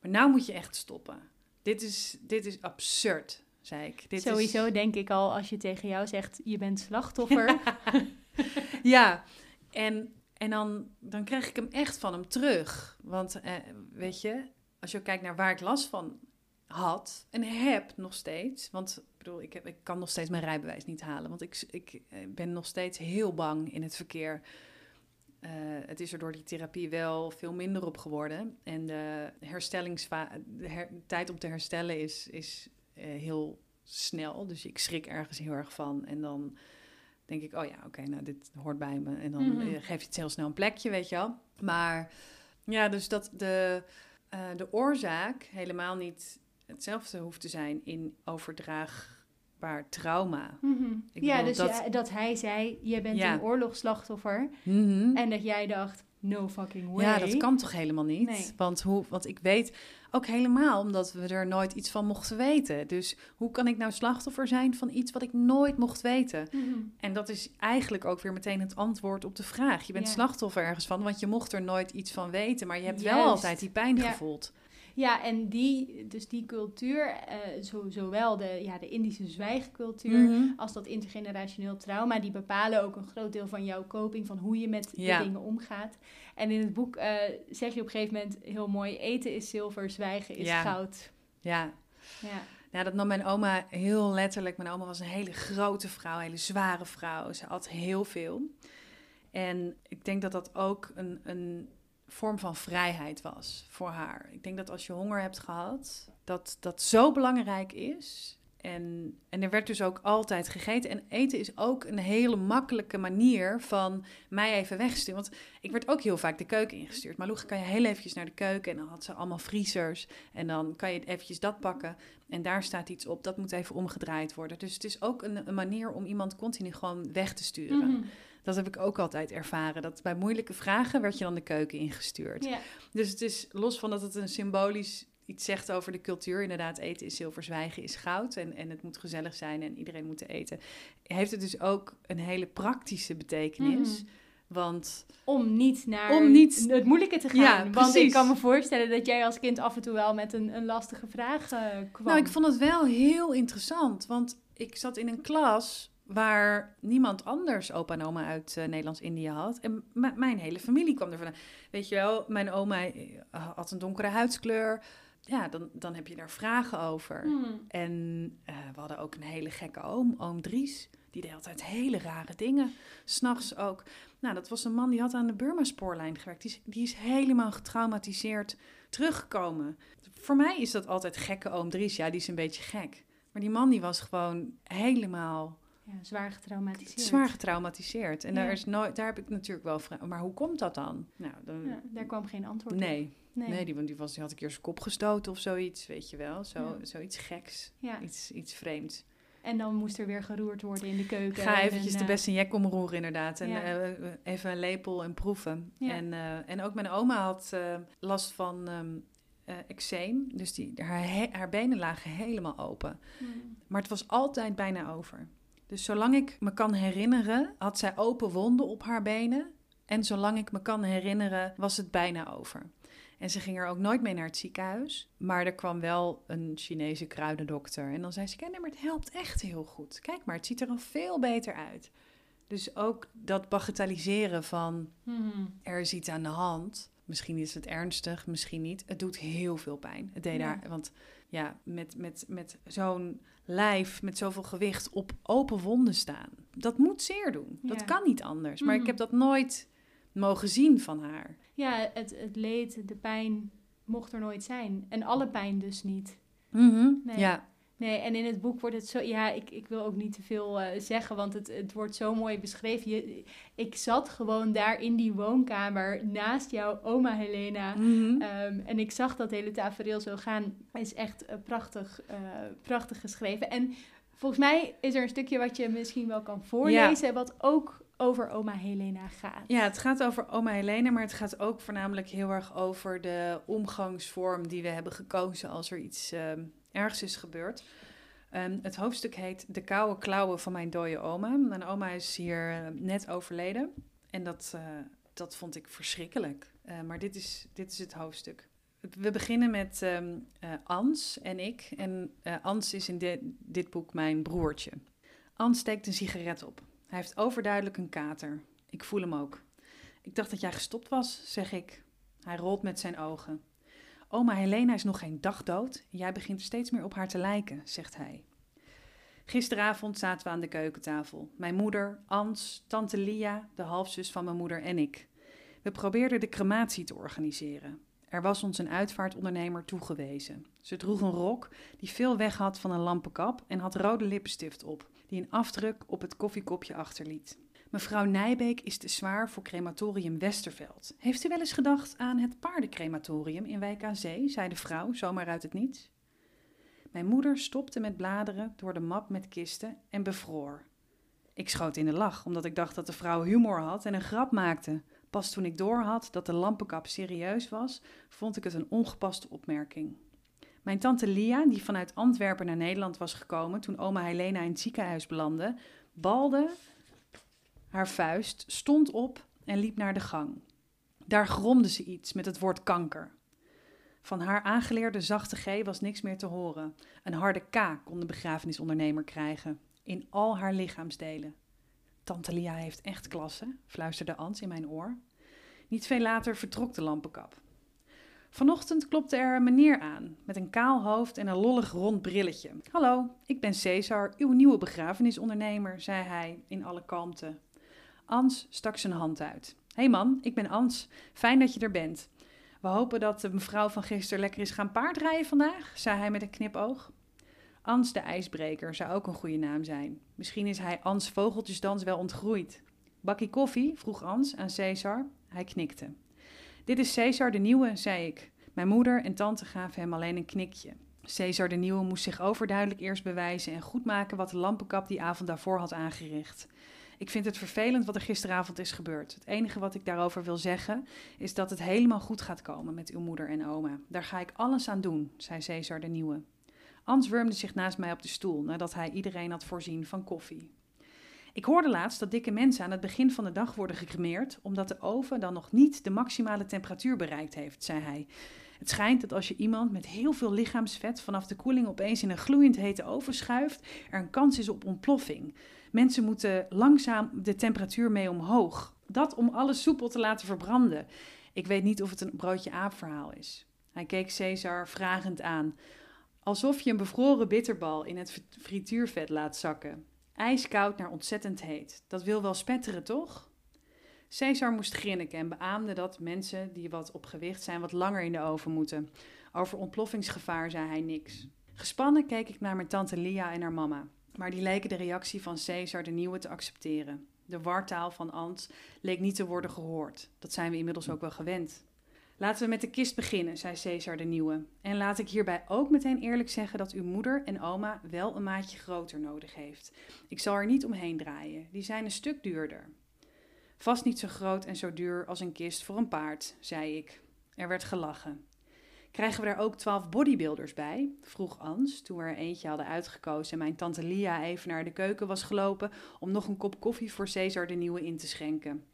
Maar nou moet je echt stoppen. Dit is, dit is absurd, zei ik. Dit Sowieso Is, denk ik al, als je tegen jou zegt, je bent slachtoffer. ja, en, en dan, dan krijg ik hem echt van hem terug. Want eh, weet je, als je kijkt naar waar ik last van had en heb nog steeds. Want ik bedoel, ik, heb, ik kan nog steeds mijn rijbewijs niet halen. Want ik, ik eh, ben nog steeds heel bang in het verkeer. Eh, het is er door die therapie wel veel minder op geworden. En de, herstellingsva de her- tijd om te herstellen is, is eh, heel snel. Dus ik schrik ergens heel erg van. En dan denk ik, oh ja, oké, nou dit hoort bij me. En dan Mhm. eh, geef je het heel snel een plekje, weet je wel. Maar ja, dus dat de, eh, de oorzaak helemaal niet hetzelfde hoeft te zijn in overdraagbaar trauma. Mhm. Ik ja, dus dat- ja, dat hij zei, je bent Ja. een oorlogsslachtoffer. Mhm. En dat jij dacht, no fucking way. Ja, dat kan toch helemaal niet? Nee. Want, hoe, want ik weet ook helemaal omdat we er nooit iets van mochten weten. Dus hoe kan ik nou slachtoffer zijn van iets wat ik nooit mocht weten? Mhm. En dat is eigenlijk ook weer meteen het antwoord op de vraag. Je bent slachtoffer ergens van, want je mocht er nooit iets van weten. Maar je hebt wel altijd die pijn Ja. gevoeld. Ja, en die, dus die cultuur, eh, zo, zowel de, ja, de Indische zwijgcultuur Mhm. als dat intergenerationeel trauma, die bepalen ook een groot deel van jouw coping, van hoe je met Ja. de dingen omgaat. En in het boek eh, zeg je op een gegeven moment heel mooi, eten is zilver, zwijgen is Ja. goud. Ja. Ja. Ja, dat nam mijn oma heel letterlijk. Mijn oma was een hele grote vrouw, een hele zware vrouw. Ze had heel veel. En ik denk dat dat ook een, een vorm van vrijheid was voor haar. Ik denk dat als je honger hebt gehad, dat dat zo belangrijk is. En, en er werd dus ook altijd gegeten. En eten is ook een hele makkelijke manier van mij even wegsturen. Want ik werd ook heel vaak de keuken ingestuurd. Maar Loeg, kan je heel eventjes naar de keuken? En dan had ze allemaal vriezers. En dan kan je eventjes dat pakken. En daar staat iets op, dat moet even omgedraaid worden. Dus het is ook een, manier om iemand continu gewoon weg te sturen. Mhm. Dat heb ik ook altijd ervaren. Dat bij moeilijke vragen werd je dan de keuken ingestuurd. ja. Dus het is los van dat het een symbolisch iets zegt over de cultuur. Inderdaad, eten is zilver, zwijgen is goud. En, en het moet gezellig zijn en iedereen moet eten. Heeft het dus ook een hele praktische betekenis. Mhm. Want Om niet naar Om niet- het moeilijke te gaan. Ja, Want ik precies. kan me voorstellen dat jij als kind af en toe wel met een, een lastige vraag eh, kwam. Nou, ik vond het wel heel interessant. Want ik zat in een klas waar niemand anders opa en oma uit eh, Nederlands-Indië had. En mijn hele familie kwam er vandaan. Weet je wel, mijn oma eh, had een donkere huidskleur. Ja, dan, dan heb je daar vragen over. Hmm. En eh, we hadden ook een hele gekke oom, oom Dries. Die deed altijd hele rare dingen. S'nachts ook. Nou, dat was een man die had aan de Burma-spoorlijn gewerkt. Die is, die is helemaal getraumatiseerd teruggekomen. Voor mij is dat altijd gekke oom Dries. Ja, die is een beetje gek. Maar die man die was gewoon helemaal Ja, zwaar getraumatiseerd. zwaar getraumatiseerd. En Ja. daar, is nooit, daar heb ik natuurlijk wel vragen. Maar hoe komt dat dan? Nou, dan Ja, daar kwam geen antwoord op. nee. Nee. Nee, die, die, was, die had keer zijn kop gestoten of zoiets, weet je wel. Zo. Zoiets geks, iets, iets vreemds. En dan moest er weer geroerd worden in de keuken. Ga en eventjes een, de eh, beste jek omroeren inderdaad. En Ja. eh, even een lepel en proeven. Ja. En, eh, en ook mijn oma had eh, last van eh, eczeem. Dus die, haar, haar benen lagen helemaal open. hmm. Maar het was altijd bijna over. Dus zolang ik me kan herinneren, had zij open wonden op haar benen. En zolang ik me kan herinneren, was het bijna over. En ze ging er ook nooit mee naar het ziekenhuis. Maar er kwam wel een Chinese kruidendokter. En dan zei ze, "Kijk, nee, maar het helpt echt heel goed. Kijk maar, het ziet er al veel beter uit. Dus ook dat bagatelliseren van Mhm. er is iets aan de hand. Misschien is het ernstig, misschien niet. Het doet heel veel pijn. Het deed Ja. daar, want ja, met, met, met zo'n lijf, met zoveel gewicht op open wonden staan. Dat moet zeer doen. Dat Ja. kan niet anders. Maar ik Mhm. heb dat nooit mogen zien van haar. Ja, het, het leed, de pijn mocht er nooit zijn. En alle pijn dus niet. Nee. Ja, Nee, en in het boek wordt het zo... Ja, ik, ik wil ook niet te veel eh, zeggen, want het, het wordt zo mooi beschreven. Je, ik zat gewoon daar in die woonkamer naast jouw oma Helena. Mhm. Ehm, en ik zag dat hele tafereel zo gaan. is echt eh, prachtig, eh, prachtig geschreven. En volgens mij is er een stukje wat je misschien wel kan voorlezen... wat ook over oma Helena gaat. Ja, het gaat over oma Helene, maar het gaat ook voornamelijk heel erg over de omgangsvorm die we hebben gekozen als er iets ehm, ergs is gebeurd. Ehm, het hoofdstuk heet De koude klauwen van mijn dode oma. Mijn oma is hier eh, net overleden en dat, eh, dat vond ik verschrikkelijk. Eh, maar dit is, dit is het hoofdstuk. We beginnen met eh, Ans en ik. En Ans is in di- dit boek mijn broertje. Ans steekt een sigaret op. Hij heeft overduidelijk een kater. Ik voel hem ook. Ik dacht dat jij gestopt was, zeg ik. Hij rolt met zijn ogen. Oma Helena is nog geen dag dood jij begint steeds meer op haar te lijken, zegt hij. Gisteravond zaten we aan de keukentafel. Mijn moeder, Ans, tante Lia, de halfzus van mijn moeder en ik. We probeerden de crematie te organiseren. Er was ons een uitvaartondernemer toegewezen. Ze droeg een rok die veel weg had van een lampenkap en had rode lippenstift op, die een afdruk op het koffiekopje achterliet. Mevrouw Nijbeek is te zwaar voor crematorium Westerveld. Heeft u wel eens gedacht aan het paardencrematorium in Wijk aan Zee? zei de vrouw, zomaar uit het niets. Mijn moeder stopte met bladeren door de map met kisten en bevroor. Ik schoot in de lach, omdat ik dacht dat de vrouw humor had en een grap maakte. Pas toen ik doorhad dat de lampenkap serieus was, vond ik het een ongepaste opmerking. Mijn tante Lia, die vanuit Antwerpen naar Nederland was gekomen toen oma Helena in het ziekenhuis belandde, balde haar vuist, stond op en liep naar de gang. Daar gromde ze iets met het woord kanker. Van haar aangeleerde zachte G was niks meer te horen. Een harde K kon de begrafenisondernemer krijgen, in al haar lichaamsdelen. Tante Lia heeft echt klasse, fluisterde Ans in mijn oor. Niet veel later vertrok de lampenkap. Vanochtend klopte er een meneer aan, met een kaal hoofd en een lollig rond brilletje. Hallo, ik ben Cesar, uw nieuwe begrafenisondernemer, zei hij in alle kalmte. Ans stak zijn hand uit. Hey man, ik ben Ans. Fijn dat je er bent. We hopen dat de mevrouw van gisteren lekker is gaan paardrijden vandaag, zei hij met een knipoog. Ans de ijsbreker zou ook een goede naam zijn. Misschien is hij Ans Vogeltjesdans wel ontgroeid. Bakkie koffie? vroeg Ans aan Cesar. Hij knikte. Dit is Cesar de Nieuwe, zei ik. Mijn moeder en tante gaven hem alleen een knikje. Cesar de Nieuwe moest zich overduidelijk eerst bewijzen en goedmaken wat de lampenkap die avond daarvoor had aangericht. Ik vind het vervelend wat er gisteravond is gebeurd. Het enige wat ik daarover wil zeggen is dat het helemaal goed gaat komen met uw moeder en oma. Daar ga ik alles aan doen, zei Cesar de Nieuwe. Ans wurmde zich naast mij op de stoel nadat hij iedereen had voorzien van koffie. Ik hoorde laatst dat dikke mensen aan het begin van de dag worden gecremeerd, omdat de oven dan nog niet de maximale temperatuur bereikt heeft, zei hij. Het schijnt dat als je iemand met heel veel lichaamsvet vanaf de koeling opeens in een gloeiend hete oven schuift, er een kans is op ontploffing. Mensen moeten langzaam de temperatuur mee omhoog. Dat om alles soepel te laten verbranden. Ik weet niet of het een broodje aap verhaal is. Hij keek Cesar vragend aan. Alsof je een bevroren bitterbal in het frituurvet laat zakken. Ijskoud naar ontzettend heet. Dat wil wel spetteren, toch? Cesar moest grinniken en beaamde dat mensen die wat op gewicht zijn wat langer in de oven moeten. Over ontploffingsgevaar zei hij niks. Gespannen keek ik naar mijn tante Lia en haar mama, maar die leken de reactie van Cesar de Nieuwe te accepteren. De wartaal van Ant leek niet te worden gehoord. Dat zijn we inmiddels ook wel gewend. Laten we met de kist beginnen, zei Cesar de Nieuwe. En laat ik hierbij ook meteen eerlijk zeggen dat uw moeder en oma wel een maatje groter nodig heeft. Ik zal er niet omheen draaien, die zijn een stuk duurder. Vast niet zo groot en zo duur als een kist voor een paard, zei ik. Er werd gelachen. Krijgen we daar ook twaalf bodybuilders bij? vroeg Ans, toen we er eentje hadden uitgekozen en mijn tante Lia even naar de keuken was gelopen om nog een kop koffie voor Cesar de Nieuwe in te schenken.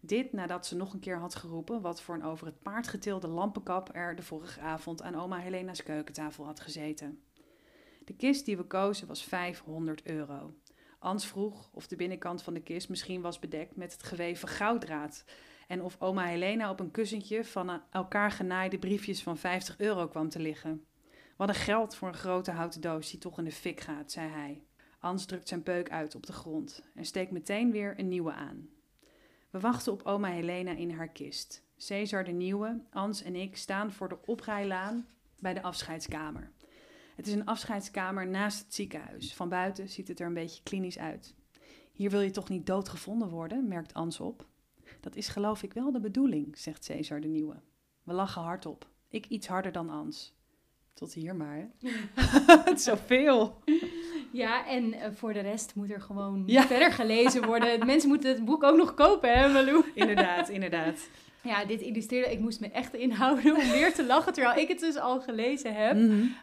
Dit nadat ze nog een keer had geroepen wat voor een over het paard getilde lampenkap er de vorige avond aan oma Helena's keukentafel had gezeten. De kist die we kozen was 500 euro. Ans vroeg of de binnenkant van de kist misschien was bedekt met het geweven gouddraad. En of oma Helena op een kussentje van elkaar genaaide briefjes van 50 euro kwam te liggen. Wat een geld voor een grote houten doos die toch in de fik gaat, zei hij. Ans drukt zijn peuk uit op de grond en steekt meteen weer een nieuwe aan. We wachten op oma Helena in haar kist. Cesar de Nieuwe, Ans en ik staan voor de oprijlaan bij de afscheidskamer. Het is een afscheidskamer naast het ziekenhuis. Van buiten ziet het er een beetje klinisch uit. Hier wil je toch niet doodgevonden worden, merkt Ans op. Dat is geloof ik wel de bedoeling, zegt Cesar de Nieuwe. We lachen hardop. Ik iets harder dan Ans. Tot hier maar, hè? het is zoveel. Ja, en uh, voor de rest moet er gewoon ja. verder gelezen worden. Mensen moeten het boek ook nog kopen, hè, Malou? inderdaad, inderdaad. Ja, dit illustreerde, ik moest me echt inhouden om weer te lachen, terwijl ik het dus al gelezen heb. Mm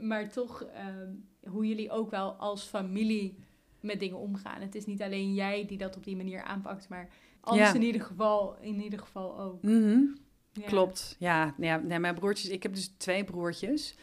maar toch, um, hoe jullie ook wel als familie met dingen omgaan. Het is niet alleen jij die dat op die manier aanpakt, maar alles in, ieder geval, in ieder geval ook. Mm ja. Klopt, ja. ja nee, mijn broertjes, ik heb dus twee broertjes.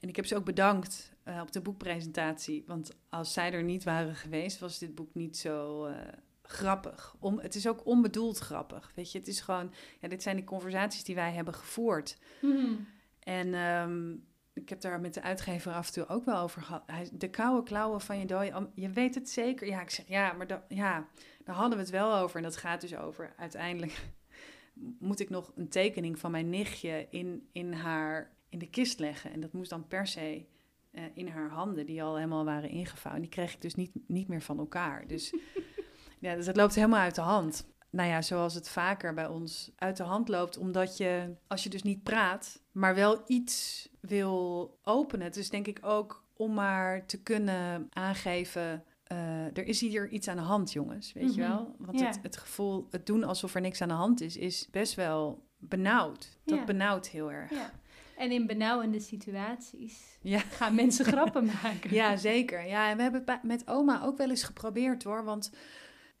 En ik heb ze ook bedankt uh, op de boekpresentatie. Want als zij er niet waren geweest, was dit boek niet zo uh, grappig. Om, het is ook onbedoeld grappig. Weet je, het is gewoon, ja, dit zijn de conversaties die wij hebben gevoerd. Mm En um, ik heb daar met de uitgever af en toe ook wel over gehad. De koude klauwen van je dooi, je weet het zeker. Ja, ik zeg ja, maar da, ja, daar hadden we het wel over. En dat gaat dus over uiteindelijk moet ik nog een tekening van mijn nichtje in, in haar in de kist leggen. En dat moest dan per se uh, in haar handen, die al helemaal waren ingevouwen. Die kreeg ik dus niet, niet meer van elkaar. Dus, ja, dus het loopt helemaal uit de hand. Nou ja, zoals het vaker bij ons uit de hand loopt, omdat je, als je dus niet praat, maar wel iets wil openen. Dus denk ik ook om maar te kunnen aangeven uh, er is hier iets aan de hand, jongens. Weet je mhm. wel? Want het, het, gevoel, het doen alsof er niks aan de hand is, is best wel benauwd. Dat ja. benauwt heel erg. Ja. En in benauwende situaties ja. gaan mensen grappen maken. Ja, zeker. Ja, en we hebben het met oma ook wel eens geprobeerd hoor. Want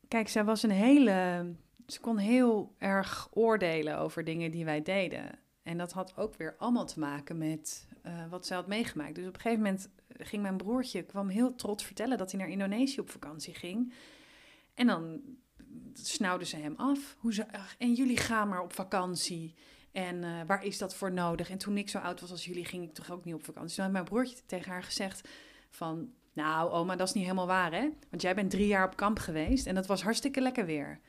kijk, zij was een hele. Ze kon heel erg oordelen over dingen die wij deden. En dat had ook weer allemaal te maken met uh, wat zij had meegemaakt. Dus op een gegeven moment ging mijn broertje, kwam heel trots vertellen dat hij naar Indonesië op vakantie ging. En dan snauwden ze hem af. Hoe ze, en jullie gaan maar op vakantie. En uh, waar is dat voor nodig? En toen ik zo oud was als jullie, ging ik toch ook niet op vakantie. Toen had mijn broertje tegen haar gezegd van... Nou, oma, dat is niet helemaal waar, hè? Want jij bent drie jaar op kamp geweest en dat was hartstikke lekker weer.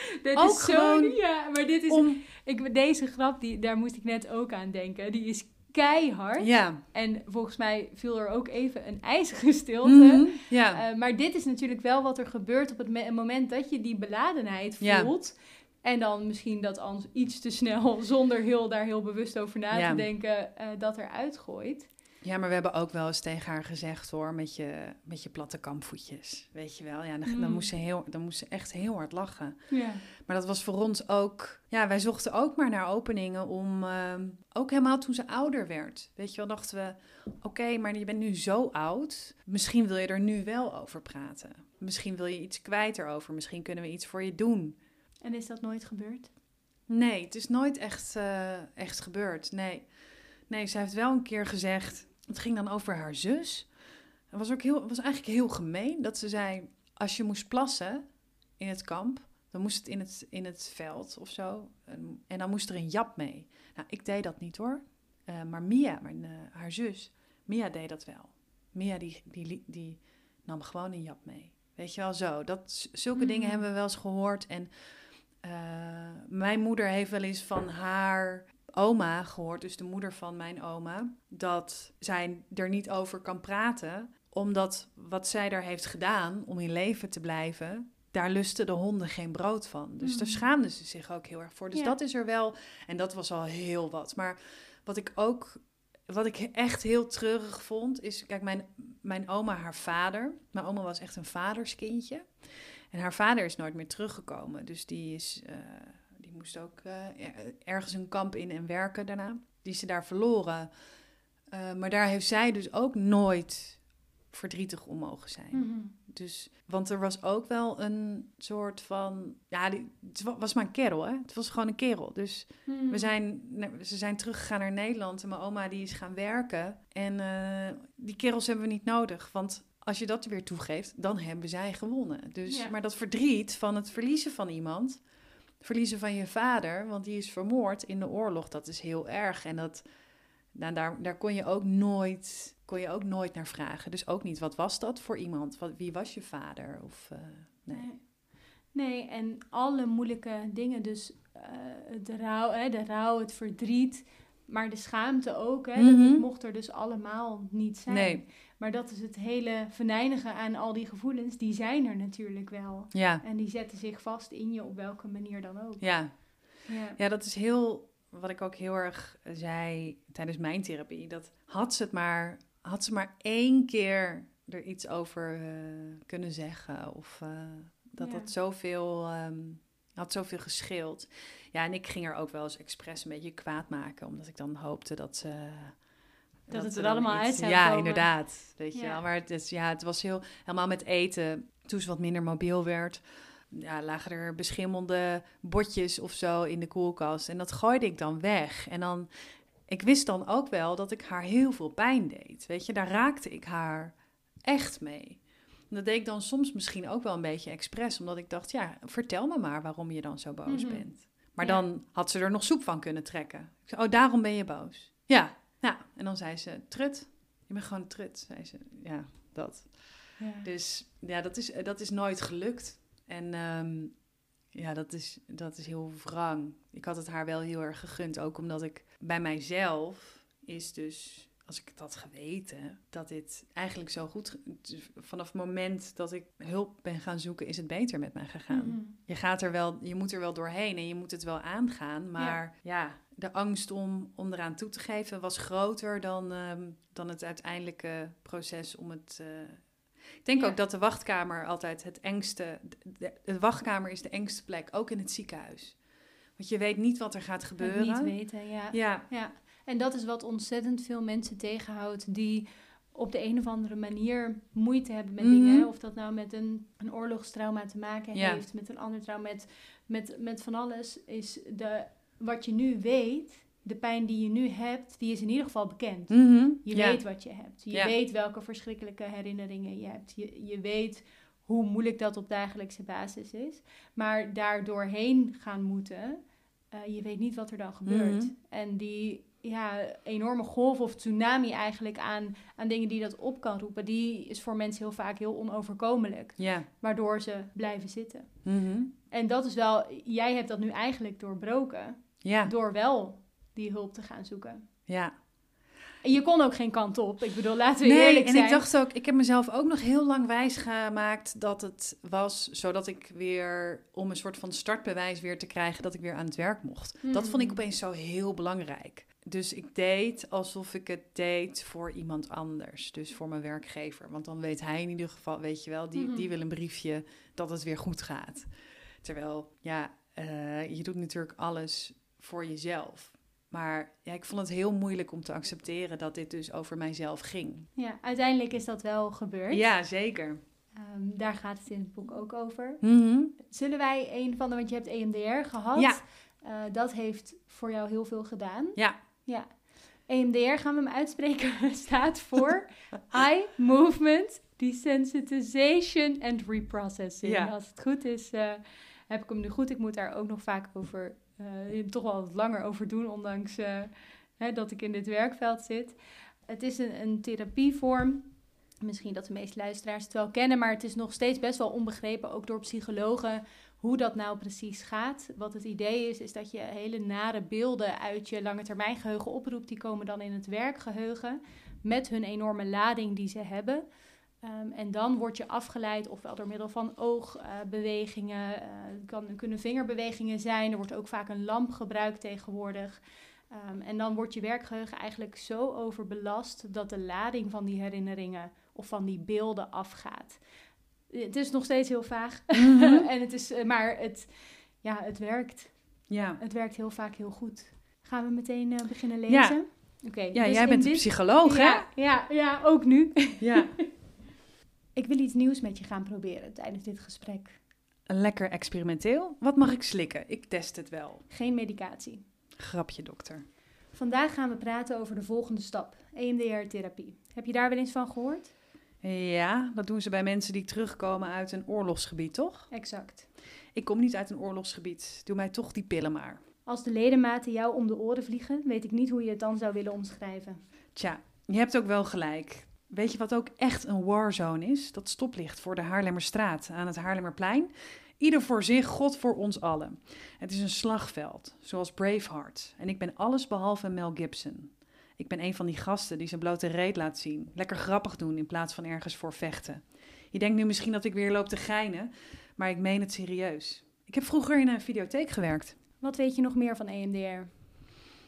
dit ook is zo... Ja, maar dit is... Om... Ik, deze grap, die, daar moest ik net ook aan denken. Die is keihard. Ja. En volgens mij viel er ook even een ijzige stilte. Mhm, ja. Uh, maar dit is natuurlijk wel wat er gebeurt op het moment dat je die beladenheid voelt. Ja. En dan misschien dat Ans iets te snel, zonder heel, daar heel bewust over na te denken, uh, dat eruit gooit. Ja, maar we hebben ook wel eens tegen haar gezegd hoor, met je, met je platte kampvoetjes. Weet je wel, ja, dan, dan, mm. moest ze heel, dan moest ze echt heel hard lachen. Ja. Maar dat was voor ons ook, ja, wij zochten ook maar naar openingen om, uh, ook helemaal toen ze ouder werd. Weet je wel, dachten we, oké, maar je bent nu zo oud, misschien wil je er nu wel over praten. Misschien wil je iets kwijt erover, misschien kunnen we iets voor je doen. En is dat nooit gebeurd? Nee, het is nooit echt, uh, echt gebeurd, nee. Nee, ze heeft wel een keer gezegd, het ging dan over haar zus. Het was, ook heel, was eigenlijk heel gemeen dat ze zei: als je moest plassen in het kamp, dan moest het in het, in het veld of zo. En, en dan moest er een jap mee. Nou, ik deed dat niet hoor. Uh, maar Mia, mijn, uh, haar zus, Mia deed dat wel. Mia die, die, die nam gewoon een jap mee. Weet je wel zo. Dat, zulke dingen hmm. hebben we wel eens gehoord. En uh, mijn moeder heeft wel eens van haar oma gehoord, dus de moeder van mijn oma, dat zij er niet over kan praten, omdat wat zij daar heeft gedaan om in leven te blijven, daar lusten de honden geen brood van. Dus daar hmm. schaamden ze zich ook heel erg voor. Dus dat is er wel, en dat was al heel wat. Maar wat ik ook, wat ik echt heel treurig vond, is, kijk, mijn, mijn oma, haar vader, mijn oma was echt een vaderskindje. En haar vader is nooit meer teruggekomen. Dus die is. Uh, die moest ook uh, ergens een kamp in en werken daarna. Die ze daar verloren. Uh, maar daar heeft zij dus ook nooit verdrietig om mogen zijn. Mm -hmm. Dus, want er was ook wel een soort van. Ja, die, het was maar een kerel, hè? Het was gewoon een kerel. Dus mm -hmm. we zijn, ze zijn teruggegaan naar Nederland. En mijn oma die is gaan werken. En uh, die kerels hebben we niet nodig. Want als je dat weer toegeeft, dan hebben zij gewonnen. Dus, Ja. Maar dat verdriet van het verliezen van iemand, verliezen van je vader, want die is vermoord in de oorlog, dat is heel erg. En dat, nou, daar, daar kon, je ook nooit, kon je ook nooit naar vragen. Dus ook niet, wat was dat voor iemand? Wat, wie was je vader? Of, eh, nee. Nee. Nee, en alle moeilijke dingen, dus eh, de, rouw, hè, de rouw, het verdriet, maar de schaamte ook. Hè, dat, Mhm. dat mocht er dus allemaal niet zijn. Nee. Maar dat is het hele venijnige aan al die gevoelens, die zijn er natuurlijk wel. Ja, En die zetten zich vast in je op welke manier dan ook. ja. Ja. Ja, dat is heel, wat ik ook heel erg zei tijdens mijn therapie. Dat had ze het maar, had ze maar één keer er iets over eh, kunnen zeggen. Of eh, dat Ja. dat zoveel, ehm, had zoveel gescheeld. Ja, en ik ging er ook wel eens expres een beetje kwaad maken. Omdat ik dan hoopte dat ze... het ze er allemaal iets- uit zou Ja, komen. inderdaad. Weet je Ja. wel. Maar het, is, ja, het was heel... Helemaal met eten, toen ze wat minder mobiel werd... Ja, lagen er beschimmelde botjes of zo in de koelkast. En dat gooide ik dan weg. En dan... Ik wist dan ook wel dat ik haar heel veel pijn deed. Weet je, daar raakte ik haar echt mee. En dat deed ik dan soms misschien ook wel een beetje expres. Omdat ik dacht, ja, vertel me maar waarom je dan zo boos Mhm. bent. Maar Ja. dan had ze er nog soep van kunnen trekken. Zei, oh, daarom ben je boos. Ja, nou, en dan zei ze, trut. Je bent gewoon trut, zei ze. Ja, dat. Ja. Dus ja, dat is, dat is nooit gelukt. En ehm, ja, dat is, dat is heel wrang. Ik had het haar wel heel erg gegund. Ook omdat ik bij mijzelf is dus, als ik het had geweten, dat dit eigenlijk zo goed... Vanaf het moment dat ik hulp ben gaan zoeken, is het beter met mij gegaan. Mhm. Je gaat er wel, je moet er wel doorheen en je moet het wel aangaan. Maar ja, de angst om, om eraan toe te geven was groter dan, ehm, dan het uiteindelijke proces om het. eh, Ik denk Ja. ook dat de wachtkamer altijd het engste. De, de, de wachtkamer is de engste plek, ook in het ziekenhuis. Want je weet niet wat er gaat gebeuren. niet weten, ja. Ja, Ja, en dat is wat ontzettend veel mensen tegenhoudt die op de een of andere manier moeite hebben met Mhm. dingen. Of dat nou met een, een oorlogstrauma te maken Ja. heeft, met een ander trauma, met, met, met van alles, is de, wat je nu weet, de pijn die je nu hebt, die is in ieder geval bekend. Mhm. Je ja. weet wat je hebt. Je Ja. weet welke verschrikkelijke herinneringen je hebt. Je, je weet hoe moeilijk dat op dagelijkse basis is. Maar daar doorheen gaan moeten, eh, je weet niet wat er dan gebeurt. Mhm. En die ja, enorme golf of tsunami eigenlijk aan, aan dingen die dat op kan roepen, die is voor mensen heel vaak heel onoverkomelijk. Ja. Waardoor ze blijven zitten. Mhm. En dat is wel, jij hebt dat nu eigenlijk doorbroken. Ja. Door wel die hulp te gaan zoeken. Ja. En je kon ook geen kant op. Ik bedoel, laten we Nee, eerlijk en zijn. ik dacht ook, ik heb mezelf ook nog heel lang wijs gemaakt dat het was, zodat ik weer, om een soort van startbewijs weer te krijgen, dat ik weer aan het werk mocht. Dat vond ik Hmm. opeens zo heel belangrijk. Dus ik deed alsof ik het deed voor iemand anders, dus voor mijn werkgever. Want dan weet hij in ieder geval, weet je wel, die, Mhm. die wil een briefje dat het weer goed gaat. Terwijl, ja, eh, je doet natuurlijk alles voor jezelf. Maar ja, ik vond het heel moeilijk om te accepteren dat dit dus over mijzelf ging. Ja, uiteindelijk is dat wel gebeurd. Ja, zeker. Ehm, daar gaat het in het boek ook over. Mhm. Zullen wij een van de, want je hebt EMDR gehad. Ja. Eh, dat heeft voor jou heel veel gedaan. Ja. Ja. EMDR, gaan we hem uitspreken, staat voor Eye Movement Desensitization and Reprocessing. Ja. Als het goed is, eh, heb ik hem nu goed. Ik moet daar ook nog vaak over, eh, toch wel wat langer over doen, ondanks eh, hè, dat ik in dit werkveld zit. Het is een, een therapievorm. Misschien dat de meeste luisteraars het wel kennen, maar het is nog steeds best wel onbegrepen, ook door psychologen, hoe dat nou precies gaat. Wat het idee is, is dat je hele nare beelden uit je lange termijn geheugen oproept. Die komen dan in het werkgeheugen met hun enorme lading die ze hebben. Ehm, en dan word je afgeleid, ofwel door middel van oogbewegingen, eh, het kan, kunnen vingerbewegingen zijn. Er wordt ook vaak een lamp gebruikt tegenwoordig. Ehm, en dan wordt je werkgeheugen eigenlijk zo overbelast dat de lading van die herinneringen of van die beelden afgaat. Het is nog steeds heel vaag, Mhm. en het is, eh, maar het, ja, het werkt. Ja. Het werkt heel vaak heel goed. Gaan we meteen eh, beginnen Ja. lezen? Oké. Ja, dus jij bent een dit- psycholoog, ja, ja, ja, ook nu. hè? Ja. Ik wil iets nieuws met je gaan proberen tijdens dit gesprek. Lekker experimenteel. Wat mag ik slikken? Ik test het wel. Geen medicatie. Grapje, dokter. Vandaag gaan we praten over de volgende stap: EMDR-therapie. Heb je daar wel eens van gehoord? Ja, dat doen ze bij mensen die terugkomen uit een oorlogsgebied, toch? Exact. Ik kom niet uit een oorlogsgebied. Doe mij toch die pillen maar. Als de ledematen jou om de oren vliegen, weet ik niet hoe je het dan zou willen omschrijven. Tja, je hebt ook wel gelijk. Weet je wat ook echt een warzone is? Dat stoplicht voor de Haarlemmerstraat aan het Haarlemmerplein. Ieder voor zich, God voor ons allen. Het is een slagveld, zoals Braveheart. En ik ben alles behalve Mel Gibson. Ik ben een van die gasten die zijn blote reet laat zien. Lekker grappig doen in plaats van ergens voor vechten. Je denkt nu misschien dat ik weer loop te geinen, maar ik meen het serieus. Ik heb vroeger in een videotheek gewerkt. Wat weet je nog meer van EMDR?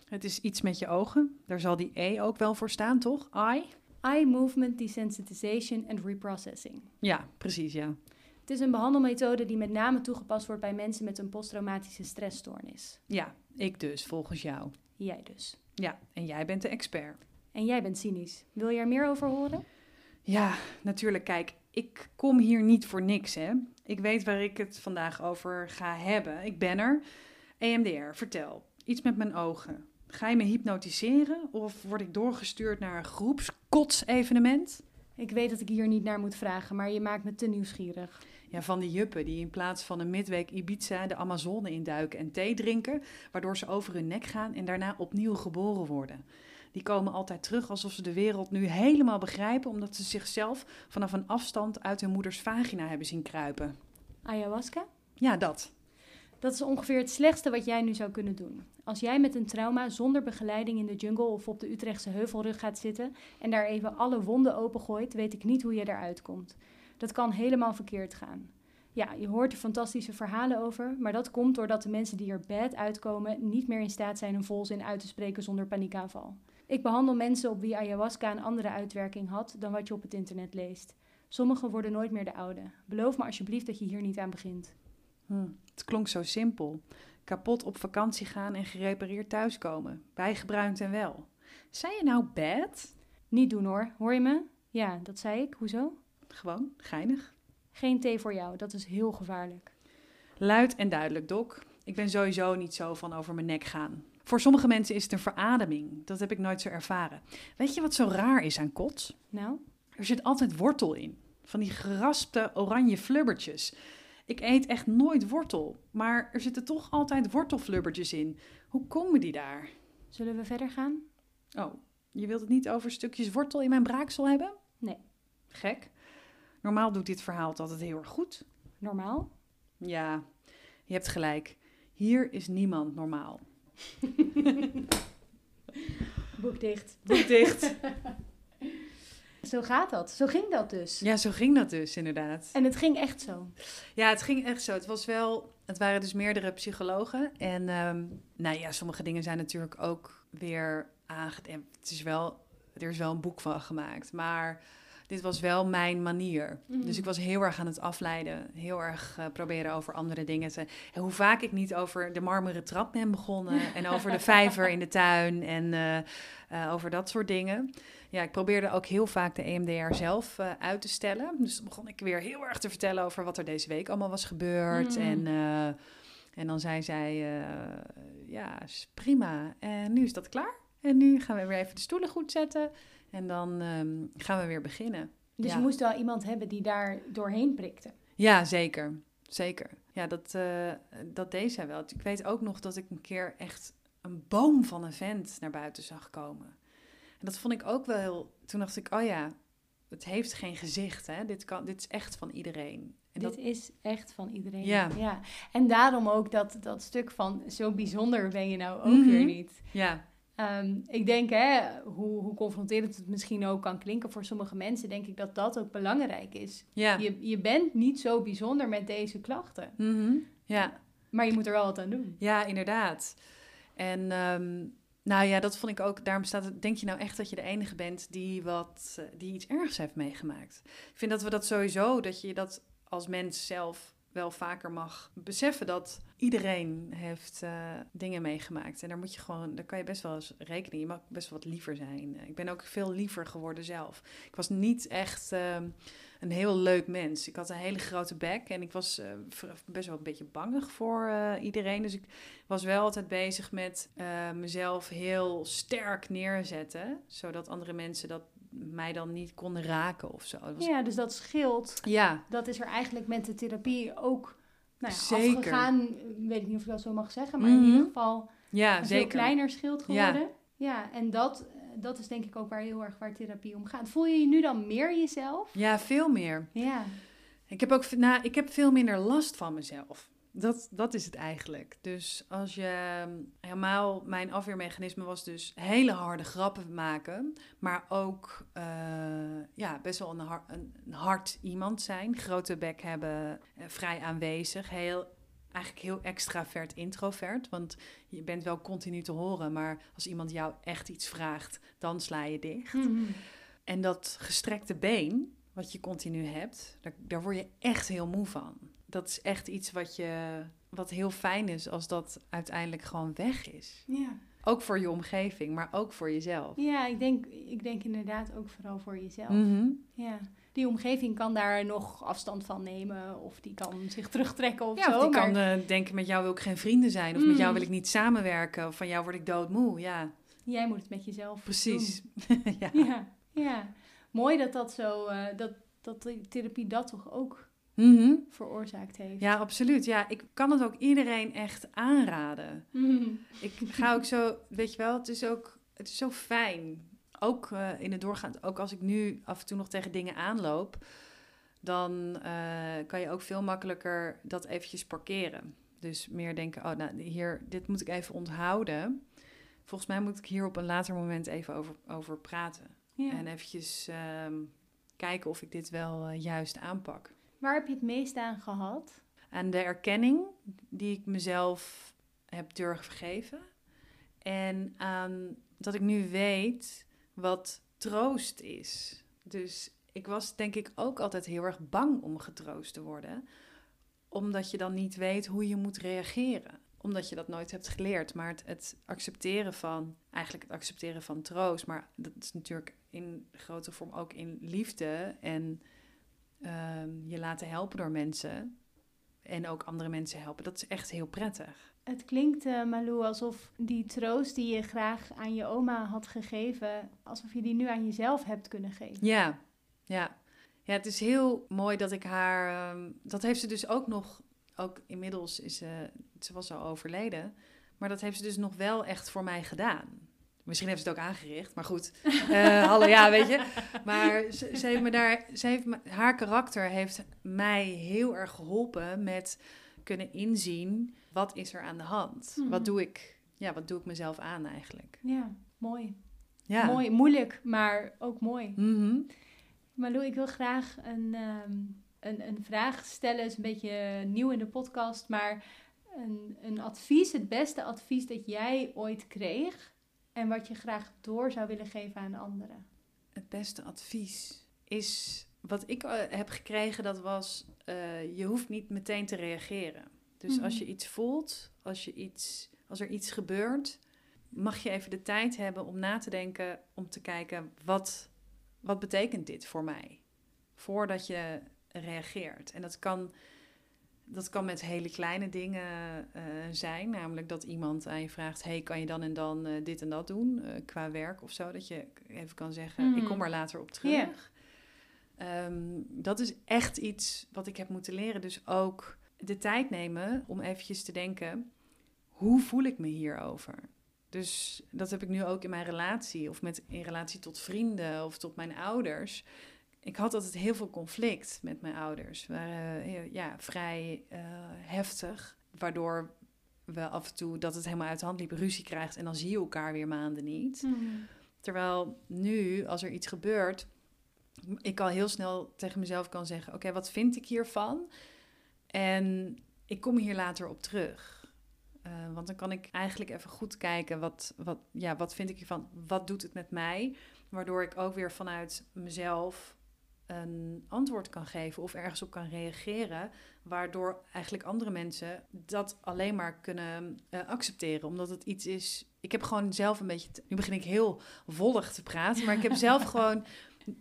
Het is iets met je ogen. Daar zal die E ook wel voor staan, toch? Eye? Eye Movement Desensitization and Reprocessing. Ja, precies, ja. Het is een behandelmethode die met name toegepast wordt bij mensen met een posttraumatische stressstoornis. Ja, ik dus, volgens jou. Jij dus. Ja, en jij bent de expert. En jij bent cynisch. Wil je er meer over horen? Ja, natuurlijk. Kijk, ik kom hier niet voor niks, hè. Ik weet waar ik het vandaag over ga hebben. Ik ben er. EMDR, vertel. Iets met mijn ogen. Ga je me hypnotiseren of word ik doorgestuurd naar een groepskots-evenement? Ik weet dat ik hier niet naar moet vragen, maar je maakt me te nieuwsgierig. Ja, van die juppen die in plaats van een midweek Ibiza de Amazone induiken en thee drinken, waardoor ze over hun nek gaan en daarna opnieuw geboren worden. Die komen altijd terug alsof ze de wereld nu helemaal begrijpen, omdat ze zichzelf vanaf een afstand uit hun moeders vagina hebben zien kruipen. Ayahuasca? Ja, dat. Dat is ongeveer het slechtste wat jij nu zou kunnen doen. Als jij met een trauma zonder begeleiding in de jungle of op de Utrechtse heuvelrug gaat zitten en daar even alle wonden opengooit, weet ik niet hoe je eruit komt. Dat kan helemaal verkeerd gaan. Ja, je hoort er fantastische verhalen over, maar dat komt doordat de mensen die er bad uitkomen niet meer in staat zijn een volzin uit te spreken zonder paniekaanval. Ik behandel mensen op wie ayahuasca een andere uitwerking had dan wat je op het internet leest. Sommigen worden nooit meer de oude. Beloof me alsjeblieft dat je hier niet aan begint. Hm, het klonk zo simpel. Kapot op vakantie gaan en gerepareerd thuiskomen. Bijgebruikt en wel. Zei je nou bad? Niet doen hoor, hoor je me? Ja, dat zei ik. Hoezo? Gewoon, geinig. Geen thee voor jou, dat is heel gevaarlijk. Luid en duidelijk, Doc. Ik ben sowieso niet zo van over mijn nek gaan. Voor sommige mensen is het een verademing. Dat heb ik nooit zo ervaren. Weet je wat zo raar is aan kots? Nou, Er zit altijd wortel in. Van die geraspte oranje flubbertjes. Ik eet echt nooit wortel, maar er zitten toch altijd wortelflubbertjes in. Hoe komen die daar? zullen we verder gaan? Oh, je wilt het niet over stukjes wortel in mijn braaksel hebben? Nee. Gek. Normaal doet dit verhaal altijd heel erg goed. Normaal? Ja, je hebt gelijk. Hier is niemand normaal. Boek dicht. Boek dicht. Zo gaat dat. Zo ging dat dus. Ja, zo ging dat dus inderdaad. En het ging echt zo. Ja, het ging echt zo. Het was wel, het waren dus meerdere psychologen. En ehm, nou ja, sommige dingen zijn natuurlijk ook weer aangedempt. Het is wel, er is wel een boek van gemaakt. Maar dit was wel mijn manier. Mhm. Dus ik was heel erg aan het afleiden. Heel erg eh, proberen over andere dingen te... En hoe vaak ik niet over de marmeren trap ben begonnen. en over de vijver in de tuin. En eh, eh, over dat soort dingen. Ja, ik probeerde ook heel vaak de EMDR zelf eh, uit te stellen. Dus dan begon ik weer heel erg te vertellen over wat er deze week allemaal was gebeurd. Mm. En, eh, en dan zei zij, eh, ja, is prima. En nu is dat klaar. En nu gaan we weer even de stoelen goed zetten. En dan ehm, gaan we weer beginnen. Dus Ja. je moest wel iemand hebben die daar doorheen prikte. Ja, zeker. Zeker. Ja, dat, dat deed zij wel. Ik weet ook nog dat ik een keer echt een boom van een vent naar buiten zag komen. En dat vond ik ook wel heel... Toen dacht ik, oh ja, het heeft geen gezicht, hè. Dit, kan, dit is echt van iedereen. En Dit dat, is echt van iedereen. Ja. En daarom ook dat, dat stuk van zo bijzonder ben je nou ook Mhm. weer niet. ja, Ehm, ik denk, hè, hoe, hoe confronterend het misschien ook kan klinken voor sommige mensen, denk ik dat dat ook belangrijk is. ja. Je, je bent niet zo bijzonder met deze klachten, Mhm. ja. maar je moet er wel wat aan doen. Ja, inderdaad. En ehm, nou ja, dat vond ik ook. Daarom staat het. Denk je nou echt dat je de enige bent die wat, eh, die iets ergs heeft meegemaakt? Ik vind dat we dat sowieso, dat je dat als mens zelf wel vaker mag beseffen dat iedereen heeft eh, dingen meegemaakt. En daar moet je gewoon, daar kan je best wel eens rekenen. Je mag best wel wat liever zijn. Ik ben ook veel liever geworden zelf. Ik was niet echt ehm, een heel leuk mens. Ik had een hele grote bek en ik was eh, best wel een beetje bangig voor eh, iedereen. Dus ik was wel altijd bezig met eh, mezelf heel sterk neerzetten, zodat andere mensen dat mij dan niet konden raken of zo. Was- Ja, dus dat scheelt. ja, Dat is er eigenlijk met de therapie ook nou ja, Zeker. afgegaan. Weet ik niet of ik dat zo mag zeggen, maar in Mhm. ieder geval ja een veel zeker. kleiner schild Ja. geworden. Ja, en dat, dat is denk ik ook waar heel erg waar therapie om gaat. Voel je je nu dan meer jezelf? Ja, veel meer. Ja. Ik heb ook nou, ik heb veel minder last van mezelf. Dat, dat is het eigenlijk. Dus als je helemaal mijn afweermechanisme was dus hele harde grappen maken, maar ook eh, ja, best wel een, har- een, een hard iemand zijn, grote bek hebben, eh, vrij aanwezig, heel eigenlijk heel extravert introvert, want je bent wel continu te horen, maar als iemand jou echt iets vraagt, dan sla je dicht. Mhm. En dat gestrekte been, wat je continu hebt, daar, daar word je echt heel moe van. Dat is echt iets wat, je, wat heel fijn is als dat uiteindelijk gewoon weg is. Ja. Ook voor je omgeving, maar ook voor jezelf. Ja, ik denk, ik denk inderdaad ook vooral voor jezelf. Mhm. Ja. Die omgeving kan daar nog afstand van nemen of die kan zich terugtrekken of Ja, zo. of die maar- kan eh, denken, met jou wil ik geen vrienden zijn. Of Mm. met jou wil ik niet samenwerken. Of van jou word ik doodmoe. Ja, Jij moet het met jezelf precies. ja. doen. Ja, ja. Mooi dat dat zo, eh, dat, dat de therapie dat toch ook Mhm. veroorzaakt heeft. ja, absoluut. Ja, ik kan het ook iedereen echt aanraden. Mhm. Ik ga ook zo, weet je wel, het is ook, het is zo fijn. Ook eh, in het doorgaan, ook als ik nu af en toe nog tegen dingen aanloop, dan eh, kan je ook veel makkelijker dat eventjes parkeren. Dus meer denken, oh, nou, hier, dit moet ik even onthouden. Volgens mij moet ik hier op een later moment even over, over praten. Ja. En eventjes ehm, kijken of ik dit wel eh, juist aanpak. Waar heb je het meest aan gehad? aan de erkenning die ik mezelf heb durven geven. En aan dat ik nu weet wat troost is. Dus ik was denk ik ook altijd heel erg bang om getroost te worden. Omdat je dan niet weet hoe je moet reageren. Omdat je dat nooit hebt geleerd. Maar het, het accepteren van, eigenlijk het accepteren van troost. Maar dat is natuurlijk in grote vorm ook in liefde. En ehm, je laten helpen door mensen en ook andere mensen helpen. Dat is echt heel prettig. Het klinkt, eh, Malou, alsof die troost die je graag aan je oma had gegeven, alsof je die nu aan jezelf hebt kunnen geven. Ja, ja. Ja, het is heel mooi dat ik haar... ehm, dat heeft ze dus ook nog... Ook inmiddels is ze... Ze was al overleden. Maar dat heeft ze dus nog wel echt voor mij gedaan. Misschien heeft ze het ook aangericht, maar goed. Eh, hallo, ja, weet je. Maar ze, ze heeft me daar... Ze heeft me, haar karakter heeft mij heel erg geholpen met kunnen inzien... Wat is er aan de hand? Mhm. Wat doe ik... Ja, wat doe ik mezelf aan eigenlijk? Ja, mooi. Ja. Mooi, moeilijk, maar ook mooi. Mhm. Malou, ik wil graag een, ehm, een, een vraag stellen. Het is een beetje nieuw in de podcast, maar een, een advies, het beste advies dat jij ooit kreeg en wat je graag door zou willen geven aan anderen. Het beste advies is wat ik eh, heb gekregen, dat was eh, je hoeft niet meteen te reageren. Dus Mhm. als je iets voelt, als, je iets, als er iets gebeurt, mag je even de tijd hebben om na te denken, om te kijken wat, wat betekent dit voor mij? Voordat je reageert. En dat kan, dat kan met hele kleine dingen eh, zijn. Namelijk dat iemand aan je vraagt: hey, kan je dan en dan eh, dit en dat doen eh, qua werk of zo? Dat je even kan zeggen: ik kom er later op terug. Ehm, dat is echt iets wat ik heb moeten leren. Dus ook de tijd nemen om eventjes te denken: hoe voel ik me hierover? Dus dat heb ik nu ook in mijn relatie, of met, in relatie tot vrienden of tot mijn ouders. Ik had altijd heel veel conflict met mijn ouders. We waren heel- ja, vrij eh, heftig, waardoor we af en toe dat het helemaal uit de hand liep, ruzie krijgt en dan zie je elkaar weer maanden niet. Terwijl nu, als er iets gebeurt, ik al heel snel tegen mezelf kan zeggen: Oké, wat vind ik hiervan? En ik kom hier later op terug. Eh, want dan kan ik eigenlijk even goed kijken: wat, wat, ja, wat vind ik hiervan? Wat doet het met mij? Waardoor ik ook weer vanuit mezelf een antwoord kan geven of ergens op kan reageren. Waardoor eigenlijk andere mensen dat alleen maar kunnen eh, accepteren. Omdat het iets is. Ik heb gewoon zelf een beetje. te- nu begin ik heel vollig te praten. Maar ik heb zelf gewoon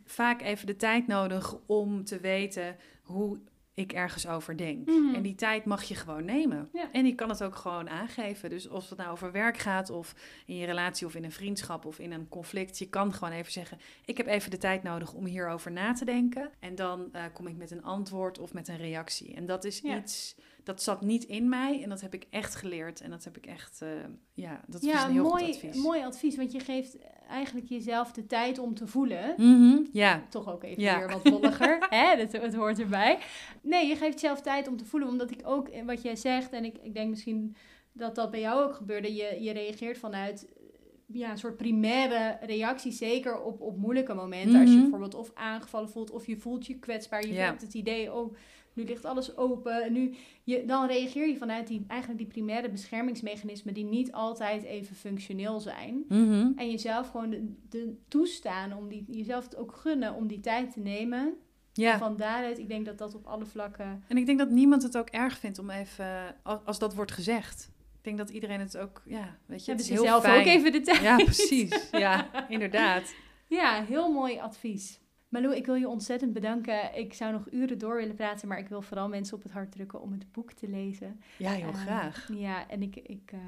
vaak even de tijd nodig om te weten hoe ik ergens over denk. Mhm. En die tijd mag je gewoon nemen. Ja. En je kan het ook gewoon aangeven. Dus of het nou over werk gaat, of in je relatie, of in een vriendschap, of in een conflict. Je kan gewoon even zeggen: Ik heb even de tijd nodig om hierover na te denken. En dan eh, kom ik met een antwoord of met een reactie. En dat is Ja. iets. Dat zat niet in mij en dat heb ik echt geleerd. En dat heb ik echt, eh, ja, dat is ja, een heel mooi, goed advies. mooi advies, want je geeft eigenlijk jezelf de tijd om te voelen. Mhm, ja, Toch ook even Ja. weer wat wolliger, hè? Dat, hoort erbij. Nee, je geeft jezelf tijd om te voelen, omdat ik ook, eh, wat jij zegt, en ik, ik denk misschien dat dat bij jou ook gebeurde, je, je reageert vanuit eh, ja, een soort primaire reactie, zeker op, op moeilijke momenten. Als je Mhm. bijvoorbeeld of aangevallen voelt, of je voelt je kwetsbaar, je Ja. hebt het idee, oh, nu ligt alles open. En nu, je, dan reageer je vanuit die, eigenlijk die primaire beschermingsmechanismen die niet altijd even functioneel zijn. Mhm. En jezelf gewoon de, de toestaan om die, jezelf het ook gunnen om die tijd te nemen. ja. Van daaruit, ik denk dat dat op alle vlakken. En ik denk dat niemand het ook erg vindt om even, als, dat wordt gezegd. Ik denk dat iedereen het ook, ja, weet je, het Hebben is ze heel zelf fijn. ook even de tijd. Ja, precies. Ja, inderdaad. Ja, heel mooi advies. Malou, ik wil je ontzettend bedanken. Ik zou nog uren door willen praten, maar ik wil vooral mensen op het hart drukken om het boek te lezen. Ja, heel Eh, graag. Ja, en ik, ik, eh,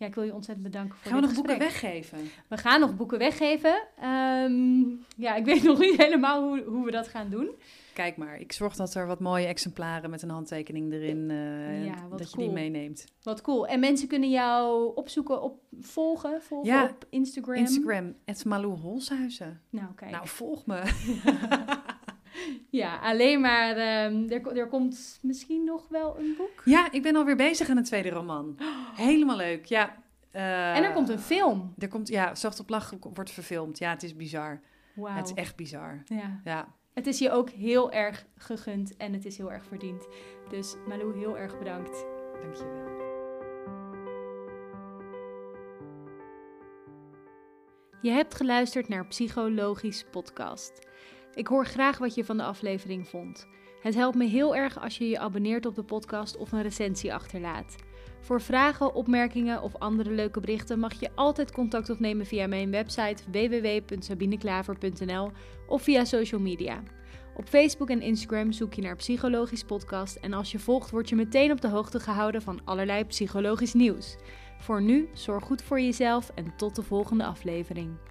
ja, ik wil je ontzettend bedanken voor Gaan we dit nog boeken weggeven? We gaan nog boeken weggeven. Ehm, ja, ik weet nog niet helemaal hoe, hoe we dat gaan doen. Kijk maar, ik zorg dat er wat mooie exemplaren met een handtekening erin, eh, Ja, wat dat je cool. die meeneemt. Wat cool. En mensen kunnen jou opzoeken, op volgen, volgen Ja. op Instagram. Instagram, het Malou Holshuizen. Nou, kijk. Nou, volg me. Ja, alleen maar. ehm, er, er komt misschien nog wel een boek. Ja, ik ben alweer bezig aan een tweede roman. Helemaal leuk, ja. Eh, en er komt een film. Er komt, ja, Zacht op Lach wordt verfilmd. Ja, het is bizar. Wauw. Het is echt bizar. Ja. Ja, Het is je ook heel erg gegund en het is heel erg verdiend. Dus Malou, heel erg bedankt. dankjewel. Je hebt geluisterd naar Psychologisch Podcast. Ik hoor graag wat je van de aflevering vond. Het helpt me heel erg als je je abonneert op de podcast of een recensie achterlaat. Voor vragen, opmerkingen of andere leuke berichten mag je altijd contact opnemen via mijn website www.sabineklaver.nl of via social media. Op Facebook en Instagram zoek je naar Psychologisch Podcast en als je volgt word je meteen op de hoogte gehouden van allerlei psychologisch nieuws. Voor nu, zorg goed voor jezelf en tot de volgende aflevering.